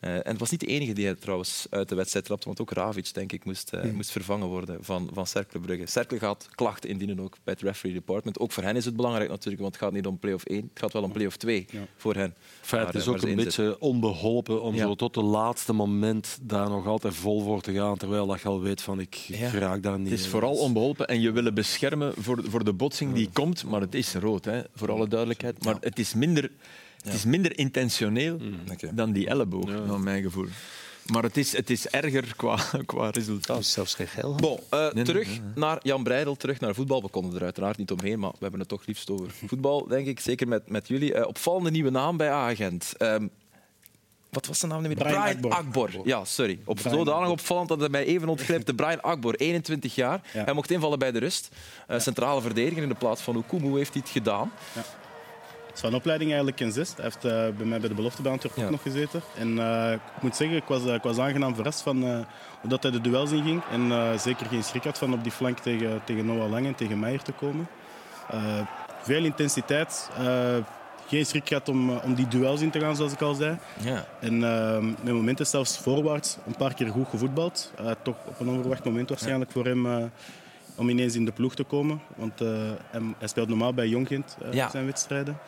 Uh, en het was niet de enige die hij trouwens uit de wedstrijd trapte, want ook Ravic denk ik, moest, uh, moest vervangen worden van, van Cercle Brugge. Cercle gaat klachten indienen ook bij het referee department. Ook voor hen is het belangrijk natuurlijk, want het gaat niet om play-off 1, het gaat wel om play-off 2 ja. voor hen. Enfin, het is ook een beetje onbeholpen om Ja. zo tot het laatste moment daar nog altijd vol voor te gaan, terwijl dat je al weet van ik Ja. raak daar niet. Het is in. vooral onbeholpen en je willen beschermen voor, voor de botsing die komt, maar het is rood, hè, voor alle duidelijkheid. Maar het is minder, het is minder intentioneel Oké. dan die elleboog, naar mijn gevoel. Maar het is, het is erger qua, qua resultaat. is zelfs geen geld. Bon, eh, nee, terug nee, nee. naar Jan Breidel, terug naar voetbal. We konden er uiteraard niet omheen, maar we hebben het toch liefst over voetbal, denk ik. Zeker met, met jullie. Eh, opvallende nieuwe naam bij Agent. Ehm, wat was de naam? nu weer? Brian Akbor. Ja, sorry. Op Brian zodanig Akbor. opvallend dat hij mij even ontglipte. Brian Akbor, 21 jaar. Ja. Hij mocht invallen bij de rust. Eh, Centrale verdediger in de plaats van Okumu. Hoe heeft hij het gedaan? Het is van opleiding eigenlijk in Zist. Hij heeft eh, bij mij bij de belofte bij Antwerpen Ja. ook nog gezeten. En eh, ik moet zeggen, ik was, eh, ik was aangenaam verrast van dat hij de duels inging. En zeker geen schrik had van op die flank tegen, tegen Noah Lang en tegen Meijer te komen. Veel intensiteit. geen schrik gehad om, om die duels in te gaan, zoals ik al zei. Ja. En eh, met momenten zelfs voorwaarts een paar keer goed gevoetbald. Toch op een onverwacht moment waarschijnlijk voor hem om ineens in de ploeg te komen. Want hij speelt normaal bij Jong Gent Ja. zijn wedstrijden.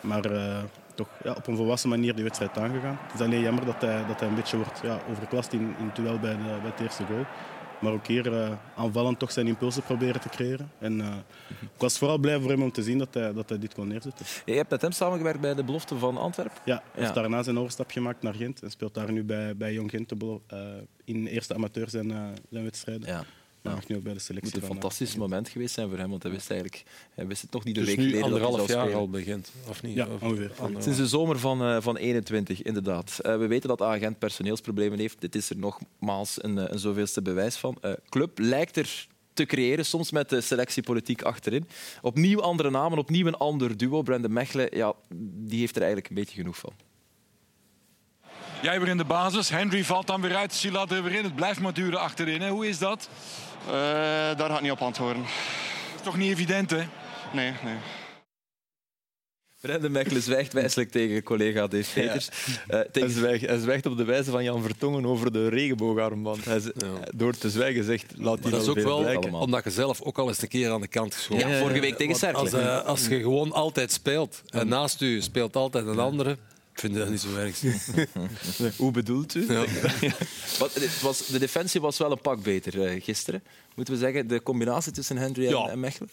Maar eh, toch ja, op een volwassen manier die wedstrijd aangegaan. Het is alleen jammer dat hij, dat hij een beetje wordt ja, overklast in, in het duel bij, de, bij het eerste goal. Maar ook hier eh, aanvallend toch zijn impulsen proberen te creëren. En, eh, ik was vooral blij voor hem om te zien dat hij, dat hij dit kon neerzetten. Je hebt met hem samengewerkt bij de belofte van Antwerpen. Ja, hij heeft Ja. daarna zijn overstap gemaakt naar Gent en speelt daar nu bij, bij Jong Gent de eh, in eerste amateur zijn, zijn wedstrijden. Ja. Mag nu ook bij de Het moet een van, eh, fantastisch moment geweest zijn voor hem, want hij wist eigenlijk hij wist het nog niet de Dus week geleden dat hij anderhalf zou jaar spelen. al begint, of niet? Ja, Of- ongeveer. anderhalf. Sinds de zomer van, eh, van 21, inderdaad. Eh, we weten dat Agent personeelsproblemen heeft. Dit is er nogmaals een, een zoveelste bewijs van. Eh, club lijkt er te creëren, soms met de selectiepolitiek achterin. Opnieuw andere namen, opnieuw een ander duo. Brandon Mechelen, ja, die heeft er eigenlijk een beetje genoeg van. Jij weer in de basis. Henry valt dan weer uit. Silat er weer in. Het blijft maar duren achterin. Hè? Hoe is dat? Uh, daar ga ik niet op antwoorden. Dat is toch niet evident, hè? Nee, nee. Brendan Mechelen zwijgt wijselijk tegen collega Dave Peters. Ja. Uh, tegen... hij, zwijgt, hij, zwijgt, op de wijze van Jan Vertongen over de regenboogarmband. Hij, ja. Door te zwijgen zegt, laat die dat is ook wel omdat je zelf ook al eens een keer aan de kant geschoten ja, vorige week tegen Cercle. Als, uh, als je gewoon altijd speelt en naast u speelt altijd een andere... Ik vind dat niet zo erg. Hoe bedoelt u? Ja. Wat, het was, de defensie was wel een pak beter uh, gisteren. Moeten we zeggen, de combinatie tussen Henry en, ja. en Mechelen?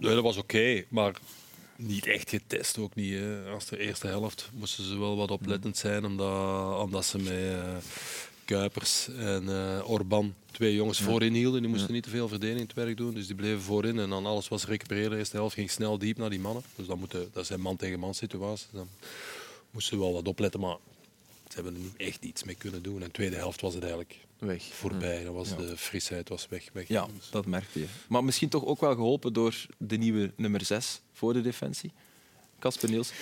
nee, dat was oké, okay, maar niet echt getest. Ook niet. Hè. Als de eerste helft moesten ze wel wat oplettend zijn, omdat, omdat ze met uh, Kuipers en Orban twee jongens voorin hielden. Die moesten niet te veel verdedigingwerk doen, dus die bleven voorin. En dan alles was recupereren. De eerste helft ging snel diep naar die mannen. Dus dan moeten, dat zijn man-tegen-man situaties. Dan moesten ze wel wat opletten, maar ze hebben er niet echt iets mee kunnen doen. En de tweede helft was het eigenlijk weg. voorbij. Dan was De frisheid was weg. weg. Ja, dat merkte je. Maar misschien toch ook wel geholpen door de nieuwe nummer 6 voor de defensie. Casper Niels.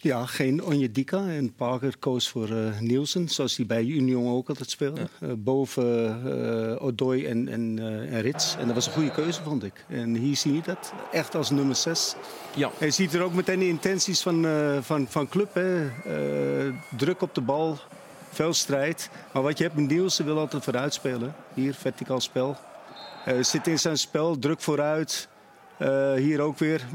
Ja, geen Onjedika. En Parker koos voor uh, Nielsen, zoals hij bij Union ook altijd speelde. Ja. Uh, boven uh, Odoi en, en, en, Rits. En dat was een goede keuze, vond ik. En hier zie je dat, echt als nummer 6. Ja. En je ziet er ook meteen de intenties van, van, van club. Hè. druk op de bal, veel strijd. Maar wat je hebt met Nielsen wil altijd vooruit spelen. Hier, verticaal spel. zit in zijn spel, druk vooruit. hier ook weer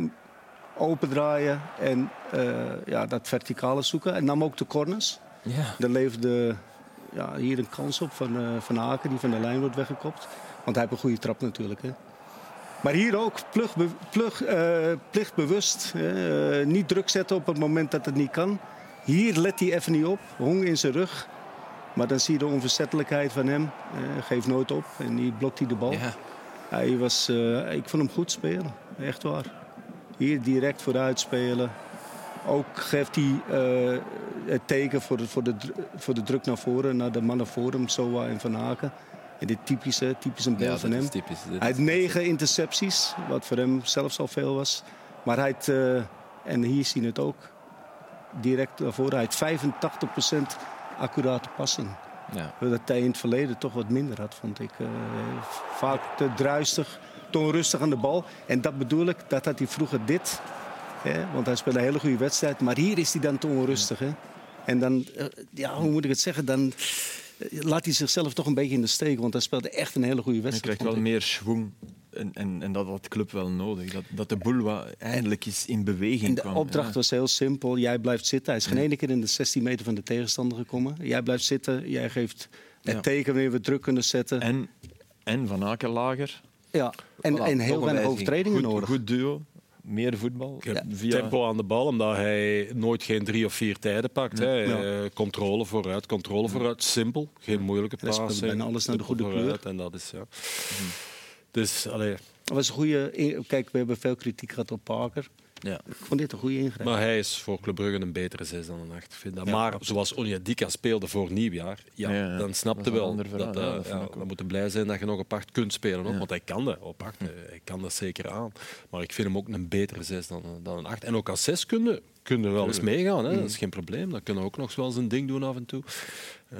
open draaien en uh, ja, dat verticale zoeken. En nam ook de corners. Ja. Daar leverde ja, hier een kans op van, uh, van Aken, die van de lijn wordt weggekopt. Want hij heeft een goede trap natuurlijk. Hè. Maar hier ook plug, plug, uh, plichtbewust. niet druk zetten op het moment dat het niet kan. Hier let hij even niet op. Hong in zijn rug. Maar dan zie je de onverzettelijkheid van hem. geeft nooit op. En die blokt hij de bal. Ja. Hij was, ik vond hem goed spelen. Echt waar. Hier direct vooruit spelen. Ook geeft hij uh, het teken voor de, voor, de, voor de druk naar voren, naar de mannen voor hem, Soa en Van Aken. En dit typische, typisch een ja, van hem. Typisch, hij had negen intercepties, wat voor hem zelfs al veel was. Maar hij had, uh, en hier zien we het ook, direct naar voren, hij had 85% accurate passing. Ja. Dat hij in het verleden toch wat minder had, vond ik. Uh, vaak te druistig te onrustig aan de bal. En dat bedoel ik, dat had hij vroeger dit. Hè? Want hij speelde een hele goede wedstrijd. Maar hier is hij dan te onrustig. Hè? En dan, ja, hoe moet ik het zeggen? Dan laat hij zichzelf toch een beetje in de steek. Want hij speelde echt een hele goede wedstrijd. Hij krijgt wel meer schwung. En, en, en dat had de club wel nodig. Dat, dat de boel wat eindelijk eens in beweging en de kwam. opdracht ja. was heel simpel. Jij blijft zitten. Hij is geen ene keer in de 16 meter van de tegenstander gekomen. Jij blijft zitten. Jij geeft het Ja. teken wanneer we druk kunnen zetten. En, en Van Aken lager. Ja. en, Voilà, en heel weinig overtredingen Goed, nodig. goed duo. Meer voetbal. Ja, Via, Tempo aan de bal, omdat hij nooit geen drie of vier tijden pakt. Hè. Ja. Eh, controle vooruit, controle vooruit. Simpel, geen moeilijke passing. bijna alles naar de goede vooruit, En dat is, ja. Dus, allee, Dat was een goede. in- Kijk, we hebben veel kritiek gehad op Parker. Ja. Ik vond dit een goede ingreep. maar hij is voor Club Brugge een betere 6 dan een 8. Ik vind dat. maar zoals Onyedika speelde voor nieuwjaar, ja, Ja, ja. dan Dat snapte wel ander verhaal, dat, ja, eh, dat we ook. moeten blij zijn dat je nog op 8 kunt spelen. Ook, Ja. Want hij kan dat op 8. Hij kan dat zeker aan. Maar ik vind hem ook een betere 6 dan, dan een 8. En ook als 6 kunnen kunnen we wel eens meegaan. Hè. Dat is geen probleem. Dat kunnen we ook nog wel eens een ding doen af en toe. Ehm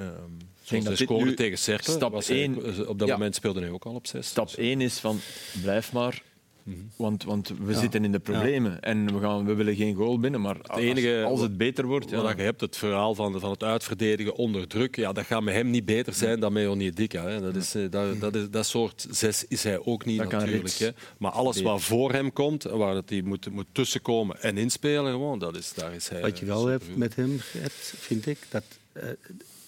zoals dat scoorde nu tegen Cercle. stap was hij- één- op dat Ja. moment speelde hij ook al op 6. Stap 1 is van blijf maar. Mhm. Want, want we zitten in de problemen en we, gaan, we willen geen goal binnen. Maar als, enige- als het beter wordt, ja, je hebt het verhaal van, van het uitverdedigen onder druk. Ja, dat gaat met hem niet beter zijn dan met Onyedika. Hè. Dat, is, eh, dat, dat, is, dat soort zes is hij ook niet Dat natuurlijk. Hè. Maar alles wat voor hem komt, waar het hij moet, moet tussenkomen en inspelen, gewoon, dat is, daar is hij Wat je wel hebt met hem, Gert, vind ik, dat eh,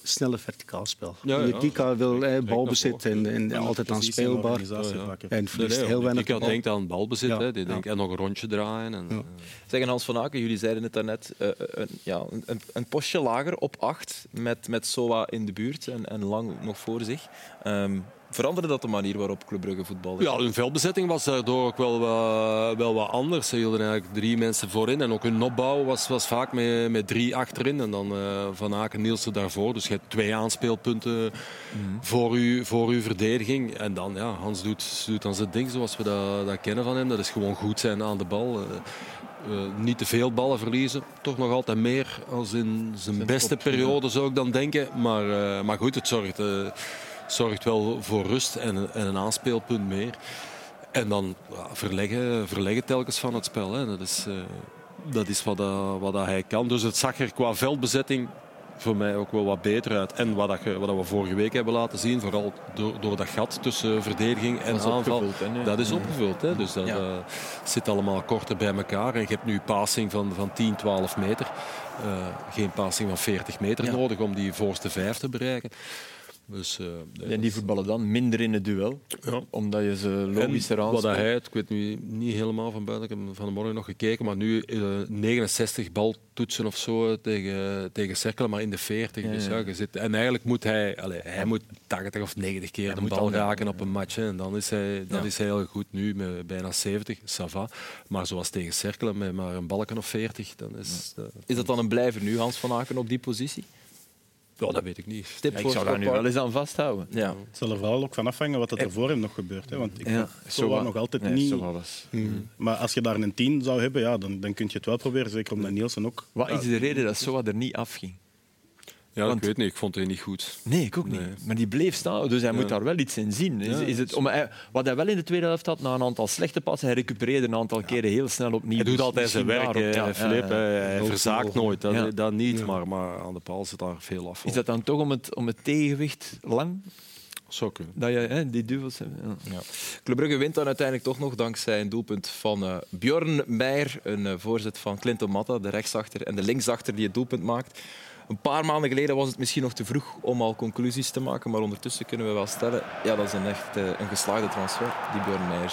snelle verticaal spel. Ja, wil eh, balbezit en, en altijd aanspeelbaar. Ja, ja. En verliest nee, heel weinig bal. denkt aan balbezit, Ja, hè. Die ja. denkt, en nog een rondje draaien. En, Ja. eh, Zeggen Hans van Aken, jullie zeiden het daarnet, eh, een, ja, een- een, een postje lager op acht met, met Soa in de buurt en, en lang nog voor zich. Ehm, veranderde dat de manier waarop Club Brugge voetbalde? Ja, hun veldbezetting was daardoor ook wel, wat- wel wat anders. Ze hielden eigenlijk drie mensen voorin. En ook hun opbouw was, was vaak met, met drie achterin. En dan eh, Van Aken Nielsen daarvoor. Dus je hebt twee aanspeelpunten voor, uw, voor uw verdediging. En dan, ja, Hans doet, doet dan zijn ding zoals we dat, dat kennen van hem. Dat is gewoon goed zijn aan de bal. Eh, Uh, niet te veel ballen verliezen. Toch nog altijd meer als in zijn beste periode, zou ik dan denken. Maar, uh, maar goed, het zorgt, uh, zorgt wel voor rust en, en, een aanspeelpunt meer. En dan verleggen, verleggen telkens van het spel. Hè. Dat is, dat is wat, wat hij kan. Dus het zag er qua veldbezetting voor mij ook wel wat beter uit. En wat, dat, wat we vorige week hebben laten zien, vooral door, door dat gat tussen verdediging en aanval, dat is opgevuld. Hè? Dus dat ja. uh, zit allemaal korter bij elkaar. En je hebt nu passing van, van 10, 12 meter. Uh, geen passing van 40 meter ja. nodig om die voorste vijf te bereiken. Dus, uh, en die voetballen dan minder in het duel, ja. omdat je ze logischer aan. Wat hij, ik weet nu niet helemaal van buiten, ik heb van de morgen nog gekeken, maar nu uh, 69 baltoetsen of zo tegen, tegen Cerkelen, maar in de 40. Ja, dus ja, je zit, en eigenlijk moet hij, allez, hij moet 80 of 90 keer de bal raken op een match. Hè, en dan is hij, dan is hij heel goed nu met bijna 70, ça Maar zoals tegen Cerkelen met maar een balken of 40, dan is... Uh, is dat dan een blijver nu, Hans van Aken, op die positie? Ja, dat weet ik niet. Ja, ik zou daar nu wel eens aan vasthouden. Ja. Het zal er vooral ook van afhangen wat er voor hem nog gebeurt. Hè? Want ik ja, zo nog altijd nee, niet. Hmm. Maar als je daar een 10 zou hebben, ja, dan, dan kun je het wel proberen. Zeker omdat Nielsen ook. Wat is de reden dat Soa er niet afging? Ja, Want, ik weet niet. Ik vond het niet goed. Nee, ik ook niet. Nee. Maar die bleef staan, dus hij ja. moet daar wel iets in zien. Is, is het, om, hij, wat hij wel in de tweede helft had, na een aantal slechte passen, hij recupereerde een aantal keren heel snel opnieuw. Hij doet altijd zijn werk, ja, Filip. hij verzaakt nooit, dat, dat niet. Maar, maar aan de paal zit daar veel af. Is dat dan toch om het, om het tegenwicht lang zou kunnen. Dat je hè, die duels hebt. Ja. Ja. Club Brugge wint dan uiteindelijk toch nog dankzij een doelpunt van uh, Bjorn Meijer, een uh, voorzet van Clinton Matta, de rechtsachter, en de linksachter die het doelpunt maakt. Een paar maanden geleden was het misschien nog te vroeg om al conclusies te maken, maar ondertussen kunnen we wel stellen, ja, dat is een echt uh, een geslaagde transfer, die Bjorn Meijer.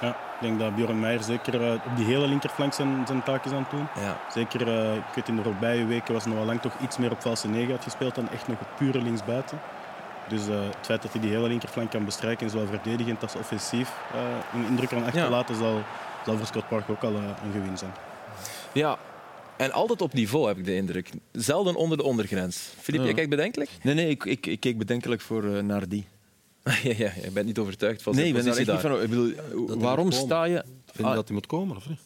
Ja, ik denk dat Bjorn Meijer zeker uh, op die hele linkerflank zijn, zijn taak is aan het doen. Ja. Zeker, uh, ik weet in de voorbije weken was hij nog wel lang toch iets meer op valse negen uitgespeeld dan echt nog op pure linksbuiten. Dus uh, het feit dat hij die hele linkerflank kan bestrijken, zowel verdedigend als offensief, een indruk kan achterlaten, ja. zal, zal voor Scott Park ook al een gewin zijn. Ja, en altijd op niveau, heb ik de indruk. Zelden onder de ondergrens. Filip, ja. jij kijkt bedenkelijk? Nee, nee ik, ik, ik keek bedenkelijk voor uh, naar die. ja, ja, je bent niet overtuigd van zijn nee, positie ben daar. Niet van, ik bedoel, waarom sta je... Vind je dat hij moet komen, of niet?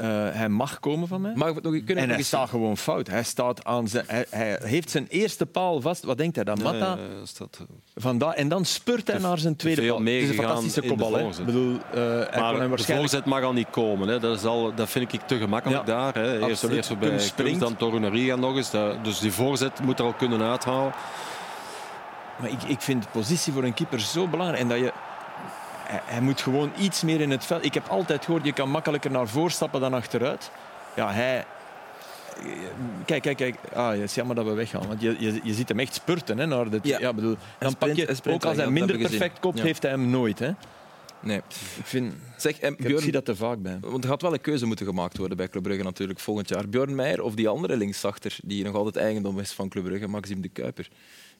Uh, hij mag komen van mij. Mag nog, en hij staat gewoon fout. Hij, staat aan zijn, hij, hij, heeft zijn eerste paal vast. Wat denkt hij dan? Matta? Nee, staat... Vandaar, en dan spurt hij naar zijn tweede paal. Het is een fantastische kopbal. Ik bedoel, uh, maar hij waarschijnlijk... de voorzet mag al niet komen. Hè. Dat, is al, dat vind ik te gemakkelijk ja, daar. Hè. Eerst, eerst voorbij springt, dan Torunariga nog eens. Dus die voorzet moet er al kunnen uithalen. Maar ik, ik vind de positie voor een keeper zo belangrijk. En dat je hij, moet gewoon iets meer in het veld. Ik heb altijd gehoord, je kan makkelijker naar voren stappen dan achteruit. Ja, hij... Kijk, kijk, kijk. Ah, het is jammer dat we weggaan. Want je, je, je ziet hem echt spurten. Hè, naar de, ja. ja bedoel, dan sprint, pak je, sprint, ook als hij minder perfect kopt, ja. heeft hij hem nooit. Hè. Nee. Ik, vind, zeg, en Björn, ik zie dat te vaak bij. Want er gaat wel een keuze moeten gemaakt worden bij Club Brugge natuurlijk volgend jaar. Björn Meijer of die andere linksachter die nog altijd eigendom is van Club Brugge, Maxime de Kuiper.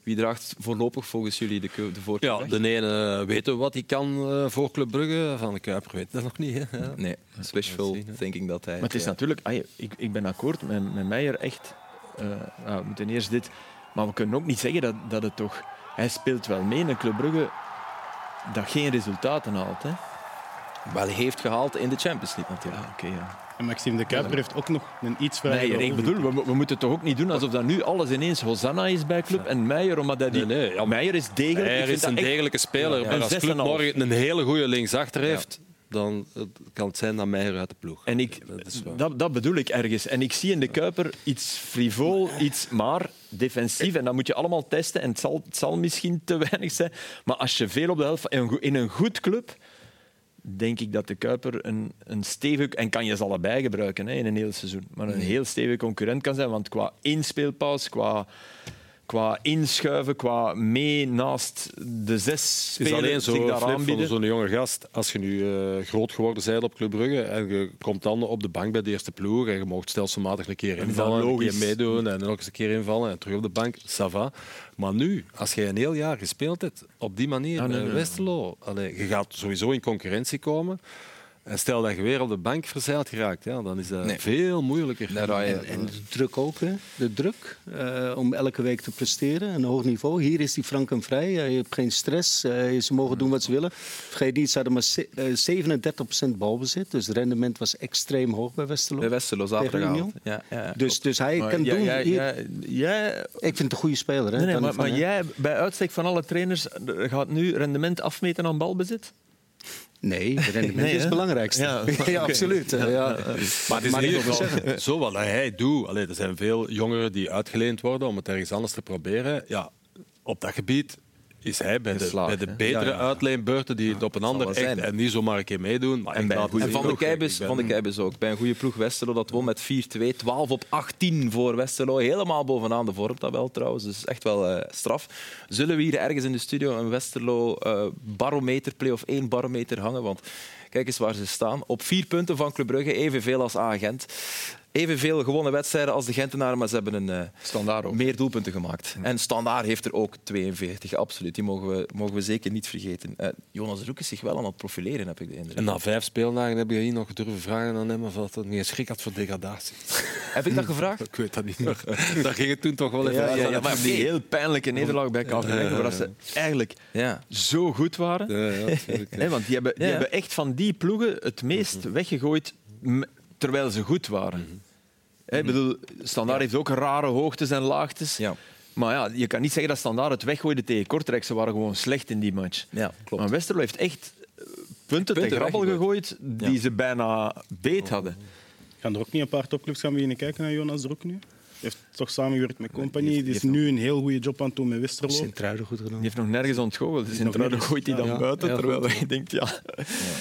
Wie draagt voorlopig volgens jullie de, de voorkeur? Ja, de ene weet wat hij kan uh, voor Club Brugge. Van de Kuiper weet dat nog niet. Hè? Nee, wishful thinking dat hij... Maar het is ja. natuurlijk... Ah, ik, ik ben akkoord met, met Meijer echt. Uh, nou, we moeten eerst dit... Maar we kunnen ook niet zeggen dat, dat het toch... Hij speelt wel mee in een Club Brugge dat geen resultaten haalt. Hè? Wel, hij heeft gehaald in de Champions League natuurlijk. Ja, okay, ja. En Maxime de Kuiper heeft ook nog een iets vrij. Nee, ik bedoel, we, we, moeten toch ook niet doen alsof dat nu alles ineens Hosanna is bij club en Meijer, omdat hij die... Nee, nee, ja, Meijer is degelijk. Hij is een degelijke speler, ja, ja. maar als club morgen een hele goede linksachter heeft, dan kan het zijn dat Meijer uit de ploeg. En ik, dat, dat, dat, bedoel ik ergens. En ik zie in de Kuiper iets frivol, iets maar defensief. En dat moet je allemaal testen. En het zal, het zal misschien te weinig zijn. Maar als je veel op de helft... In een goed club denk ik dat de Kuiper een, een stevig... En kan je ze allebei gebruiken hè, in een heel seizoen. Maar een heel stevig concurrent kan zijn. Want qua inspeelpaus, qua qua inschuiven, qua mee naast de zes spelers alleen zo, daar aanbieden. Zo'n jonge gast, als je nu uh, groot geworden bent op Club Brugge en je komt dan op de bank bij de eerste ploeg en je mag stelselmatig een keer invallen, een keer meedoen en nog eens een keer invallen en terug op de bank, ça va. Maar nu, als je een heel jaar gespeeld hebt op die manier ah, nee, nee, Westerlo, allee, je gaat sowieso in concurrentie komen. En stel dat je weer op de bank verzeild geraakt, ja, dan is dat Nee. veel moeilijker. En, en de druk ook, hè? de druk eh, om elke week te presteren, een hoog niveau. Hier is die frank en vrij, Eh, je hebt geen stress, eh, ze mogen doen wat ze willen. Vergeet niet, ze hadden maar ze- eh, 37% balbezit, dus het rendement was extreem hoog bij Westerlo. Bij Westerlo. Union. Ja, ja, ja. Dus, dus hij Maar kan doen. jij- hier- jij- jij- ik vind het een goede speler. Hè, Nee, maar, van maar jij, bij uitstek van alle trainers, gaat nu rendement afmeten aan balbezit? Nee, het rendement Nee, is het belangrijkste. Ja, absoluut. Ja, Maar het is Maar in ieder geval zo wat hij doet. Allee, er zijn veel jongeren die uitgeleend worden om het ergens anders te proberen. Ja, op dat gebied is hij bij de, bij de betere Ja, ja. uitleenbeurten die het op een ander echt zijn. en niet zomaar een keer meedoen. Maar En ik bij laat een goede En zien Van de ben- van de Kijbus ook. Bij een goede ploeg Westerlo, dat won met 4-2. 12 op 18 voor Westerlo. Helemaal bovenaan de vormtabel trouwens. Dus echt wel eh, straf. Zullen we hier ergens in de studio een Westerlo eh, barometer, play-off 1 barometer hangen? Want kijk eens waar ze staan. Op vier punten van Club Brugge, evenveel als Agent. Evenveel gewonnen wedstrijden als de Gentenaren, maar ze hebben een, eh, Standaard ook. meer doelpunten gemaakt. En Standaard heeft er ook 42, absoluut. Die mogen we, mogen we zeker niet vergeten. Eh, Jonas Roek is zich wel aan het profileren, heb ik de indruk. En na vijf speeldagen heb je hier nog durven vragen aan hem of dat hij niet schrik had voor degradatie. Heb ik dat gevraagd? Ik weet dat niet meer. Daar ging het toen toch wel even Ja, uit. ja, ja, maar die heel pijnlijke nederlaag bij KV Mechelen, waar ze eigenlijk Ja. zo goed waren. Ja, ja, natuurlijk. Hè, want die, hebben, die hebben echt van die ploegen het meest weggegooid m- terwijl ze goed waren. Hè, ik bedoel, Standaard heeft ook rare hoogtes en laagtes. Ja. Maar ja, je kan niet zeggen dat Standaard het weggooide tegen Kortrijk. Ze waren gewoon slecht in die match. Ja, klopt. Maar Westerlo heeft echt eh, punten, te Punten grabbel gegooid die ze bijna beet hadden. Gaan er ook niet een paar topclubs gaan beginnen kijken naar Jonas Druk nu? Hij heeft toch samengewerkt met Compagnie. die is nu een heel goede job aan het doen met Westerlo. Sint-Truiden goed gedaan. Die heeft nog nergens ontgoocheld. Dus in nog Truiden nergens. gooit hij dan Ja, buiten. ja, terwijl je denkt, ja...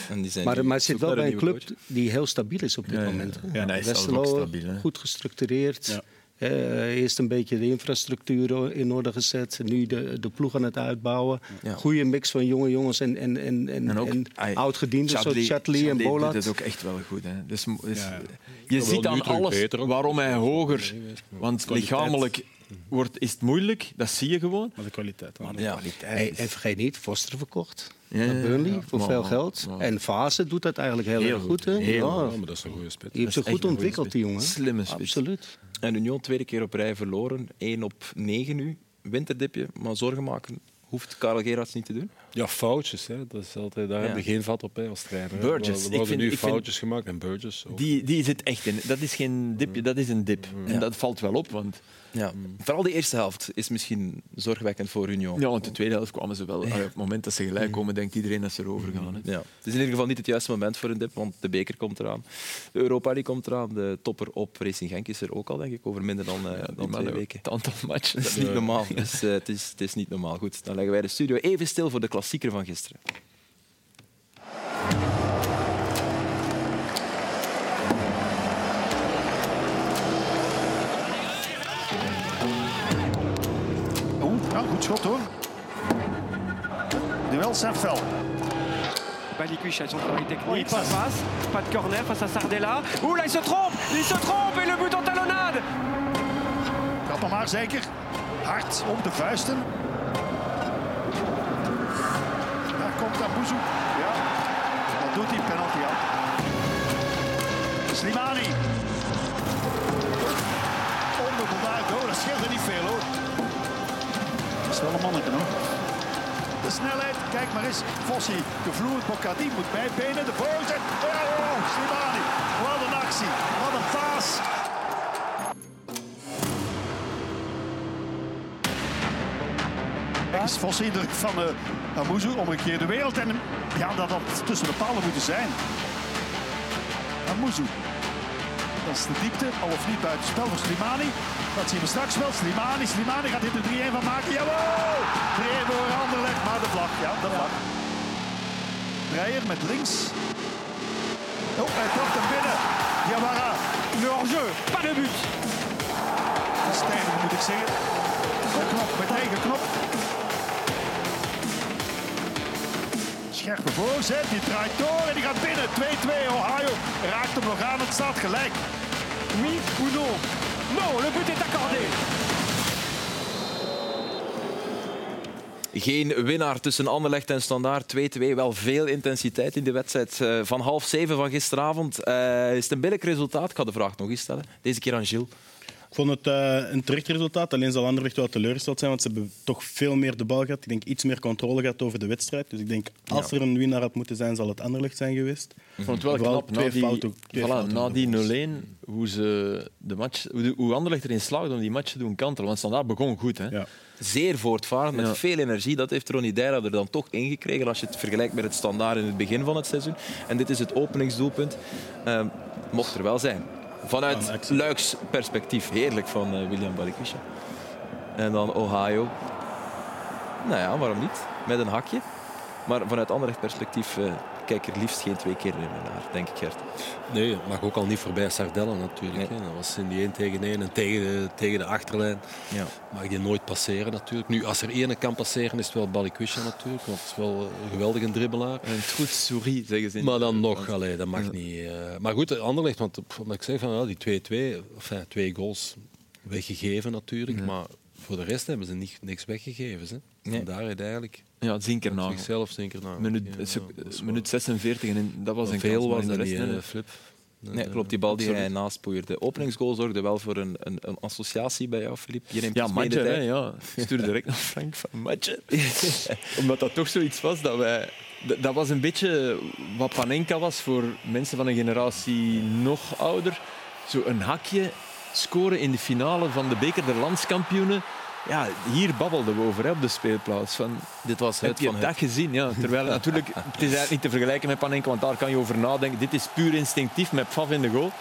En die zijn Maar, maar het zit wel bij een club die heel stabiel is op dit moment. Ja, Westerlo, goed gestructureerd. Eh, eerst een beetje de infrastructuur in orde gezet. Nu de, de ploeg aan het uitbouwen. Ja. Goede mix van jonge jongens en, en, en, en, En oudgedienden zoals Chatley en Bolat. doet het ook echt wel goed. Hè. Dus, dus, Ja. Je ziet aan alles beter waarom hij hoger... Want lichamelijk wordt, is het moeilijk, dat zie je gewoon. Maar de kwaliteit. man. Ja. Hey, en vergeet niet, Foster verkocht Ja, naar ja, Burnley ja. voor Maar- veel geld. maar- En Fase doet dat eigenlijk heel, Heel erg goed, goed. hè? heel Ja, Ja, maar dat is een goede spits. die heeft zich Dat is goed ontwikkeld, die jongen. Slimme spits. Absoluut. En Union tweede keer op rij verloren. 1 op 9 nu. Winterdipje, maar zorgen maken hoeft Karel Gerards niet te doen. Ja, foutjes. Hè. Dat is altijd, daar Ja. heb je geen vat op hè, als trainer. Burgess, ik worden vind- nu vind- foutjes gemaakt en Burgess ook. Die, die zit echt in. Dat is geen dipje, dat is een dip. En dat valt wel op, want Ja. Vooral de eerste helft is misschien zorgwekkend voor Union. ja, want de tweede helft kwamen ze wel. Allee, op het moment dat ze gelijk komen, denkt iedereen dat ze erover gaan. Hè. Ja. Het is in ieder geval niet het juiste moment voor een dip, want de beker komt eraan. De Europa League komt eraan. De topper op Racing Genk is er ook al, denk ik, over minder dan, eh, Die dan twee weken. Het aantal matchen. Dat is niet normaal. Dus, eh, het, is, het is niet normaal. Goed, dan leggen wij de studio even stil voor de klassieker van gisteren. Nou, goed schot hoor. Duels zijn fel. Balikwish a son travail technique, ça passe. pas de corner face à Sardella. Ouh là il se trompe, il se trompe et le but en talonnade Gaat nog maar zeker. Hard op de vuisten. Daar komt Abuzu. Ja, dat doet hij penalty aan. Slimani. Snelheid, kijk maar eens. Fossi, gevloerd, Bocadi moet bijbenen. De voorzet. Oh, oh, Slimani. Wat een actie. Wat een paas. Kijk eens, Vos indruk van uh, Amuzu, omgekeerde wereld. En ja, dat had tussen de palen moeten zijn. Amuzu. Dat is de diepte, al of niet buiten spel voor Slimani. Dat zien we straks wel. Slimani, Slimani gaat dit er 3-1 van maken. Jawel! 3-1 voor Anderlecht, maar de vlag. Ja, de vlag. Dreyer met links. Oh, hij trapt hem binnen. Jawara. Le hors-jeu, pas de but Stijger moet ik zeggen. De knop met eigen knop. Scherpe voorzet, die draait door en die gaat binnen. 2-2, Ohio raakt hem nog aan, het staat gelijk. Oui ou non Non, le but est accordé Geen winnaar tussen Anderlecht en Standaard. 2-2. Wel veel intensiteit in de wedstrijd eh, van half zeven van gisteravond. Uh, is het een billig resultaat? Ik ga de vraag nog eens stellen. Deze keer aan Gilles. Ik vond het uh, een terecht resultaat. Alleen zal Anderlecht wel teleurgesteld zijn, want ze hebben toch veel meer de bal gehad. Ik denk iets meer controle gehad over de wedstrijd. Dus ik denk, als er een winnaar had moeten zijn, zal het Anderlecht zijn geweest. Ik vond het wel knap. Na die, fouten, voilà, na die 0-1, hoe, ze de match, hoe, hoe Anderlecht erin slaagde om die match te doen kantelen. Want Standaard begon goed. Hè? Ja. Zeer voortvarend, met veel energie. Dat heeft Ronnie Deira er dan toch ingekregen als je het vergelijkt met het Standaard in het begin van het seizoen. En dit is het openingsdoelpunt. Uh, mocht er wel zijn. Vanuit Luiks perspectief heerlijk van uh, William Balikwisha. En dan Ohio. Nou ja, waarom niet? Met een hakje. Maar vanuit Anderlecht perspectief uh, kijk er liefst geen twee keer meer naar, denk ik, Gert. Nee, het mag ook al niet voorbij Sardella natuurlijk. Nee. Dat was in die 1 tegen 1 en tegen de, tegen de achterlijn. Ja. Mag je nooit passeren natuurlijk. Nu, als er één kan passeren, is het wel Balikwisha natuurlijk. Want het is wel een geweldige dribbelaar. Een goed souris, zeggen ze. Maar dan nog, allee, dat mag ja. niet. Uh, maar goed, Anderlecht, want wat ik zeg, van, ja, die 2-2, enfin, twee goals weggegeven natuurlijk. Ja. Maar voor de rest hebben ze niet, niks weggegeven. Hè. Vandaar eigenlijk... Ja, Zinkernaam. Zichzelf Zinkernaam. Minuut, ja, minuut 46 en dat was een veel was de rest, niet, flip. Nee, klopt, die bal die hij naast poeierde. De openingsgoal zorgde wel voor een, een, een associatie bij jou, Filip. Je neemt ja, matje, hè, ja. Ik stuurde direct naar Frank van matje. Omdat dat toch zoiets was dat wij... Dat was een beetje wat Panenka was voor mensen van een generatie nog ouder. Zo een hakje scoren in de finale van de beker der landskampioenen ja, hier babbelden we over hè, op de speelplaats. Van, dit was het heb je van dat gezien? Ja. Terwijl natuurlijk, het is eigenlijk niet te vergelijken met Panenka, want daar kan je over nadenken. Dit is puur instinctief met Faf in de goal.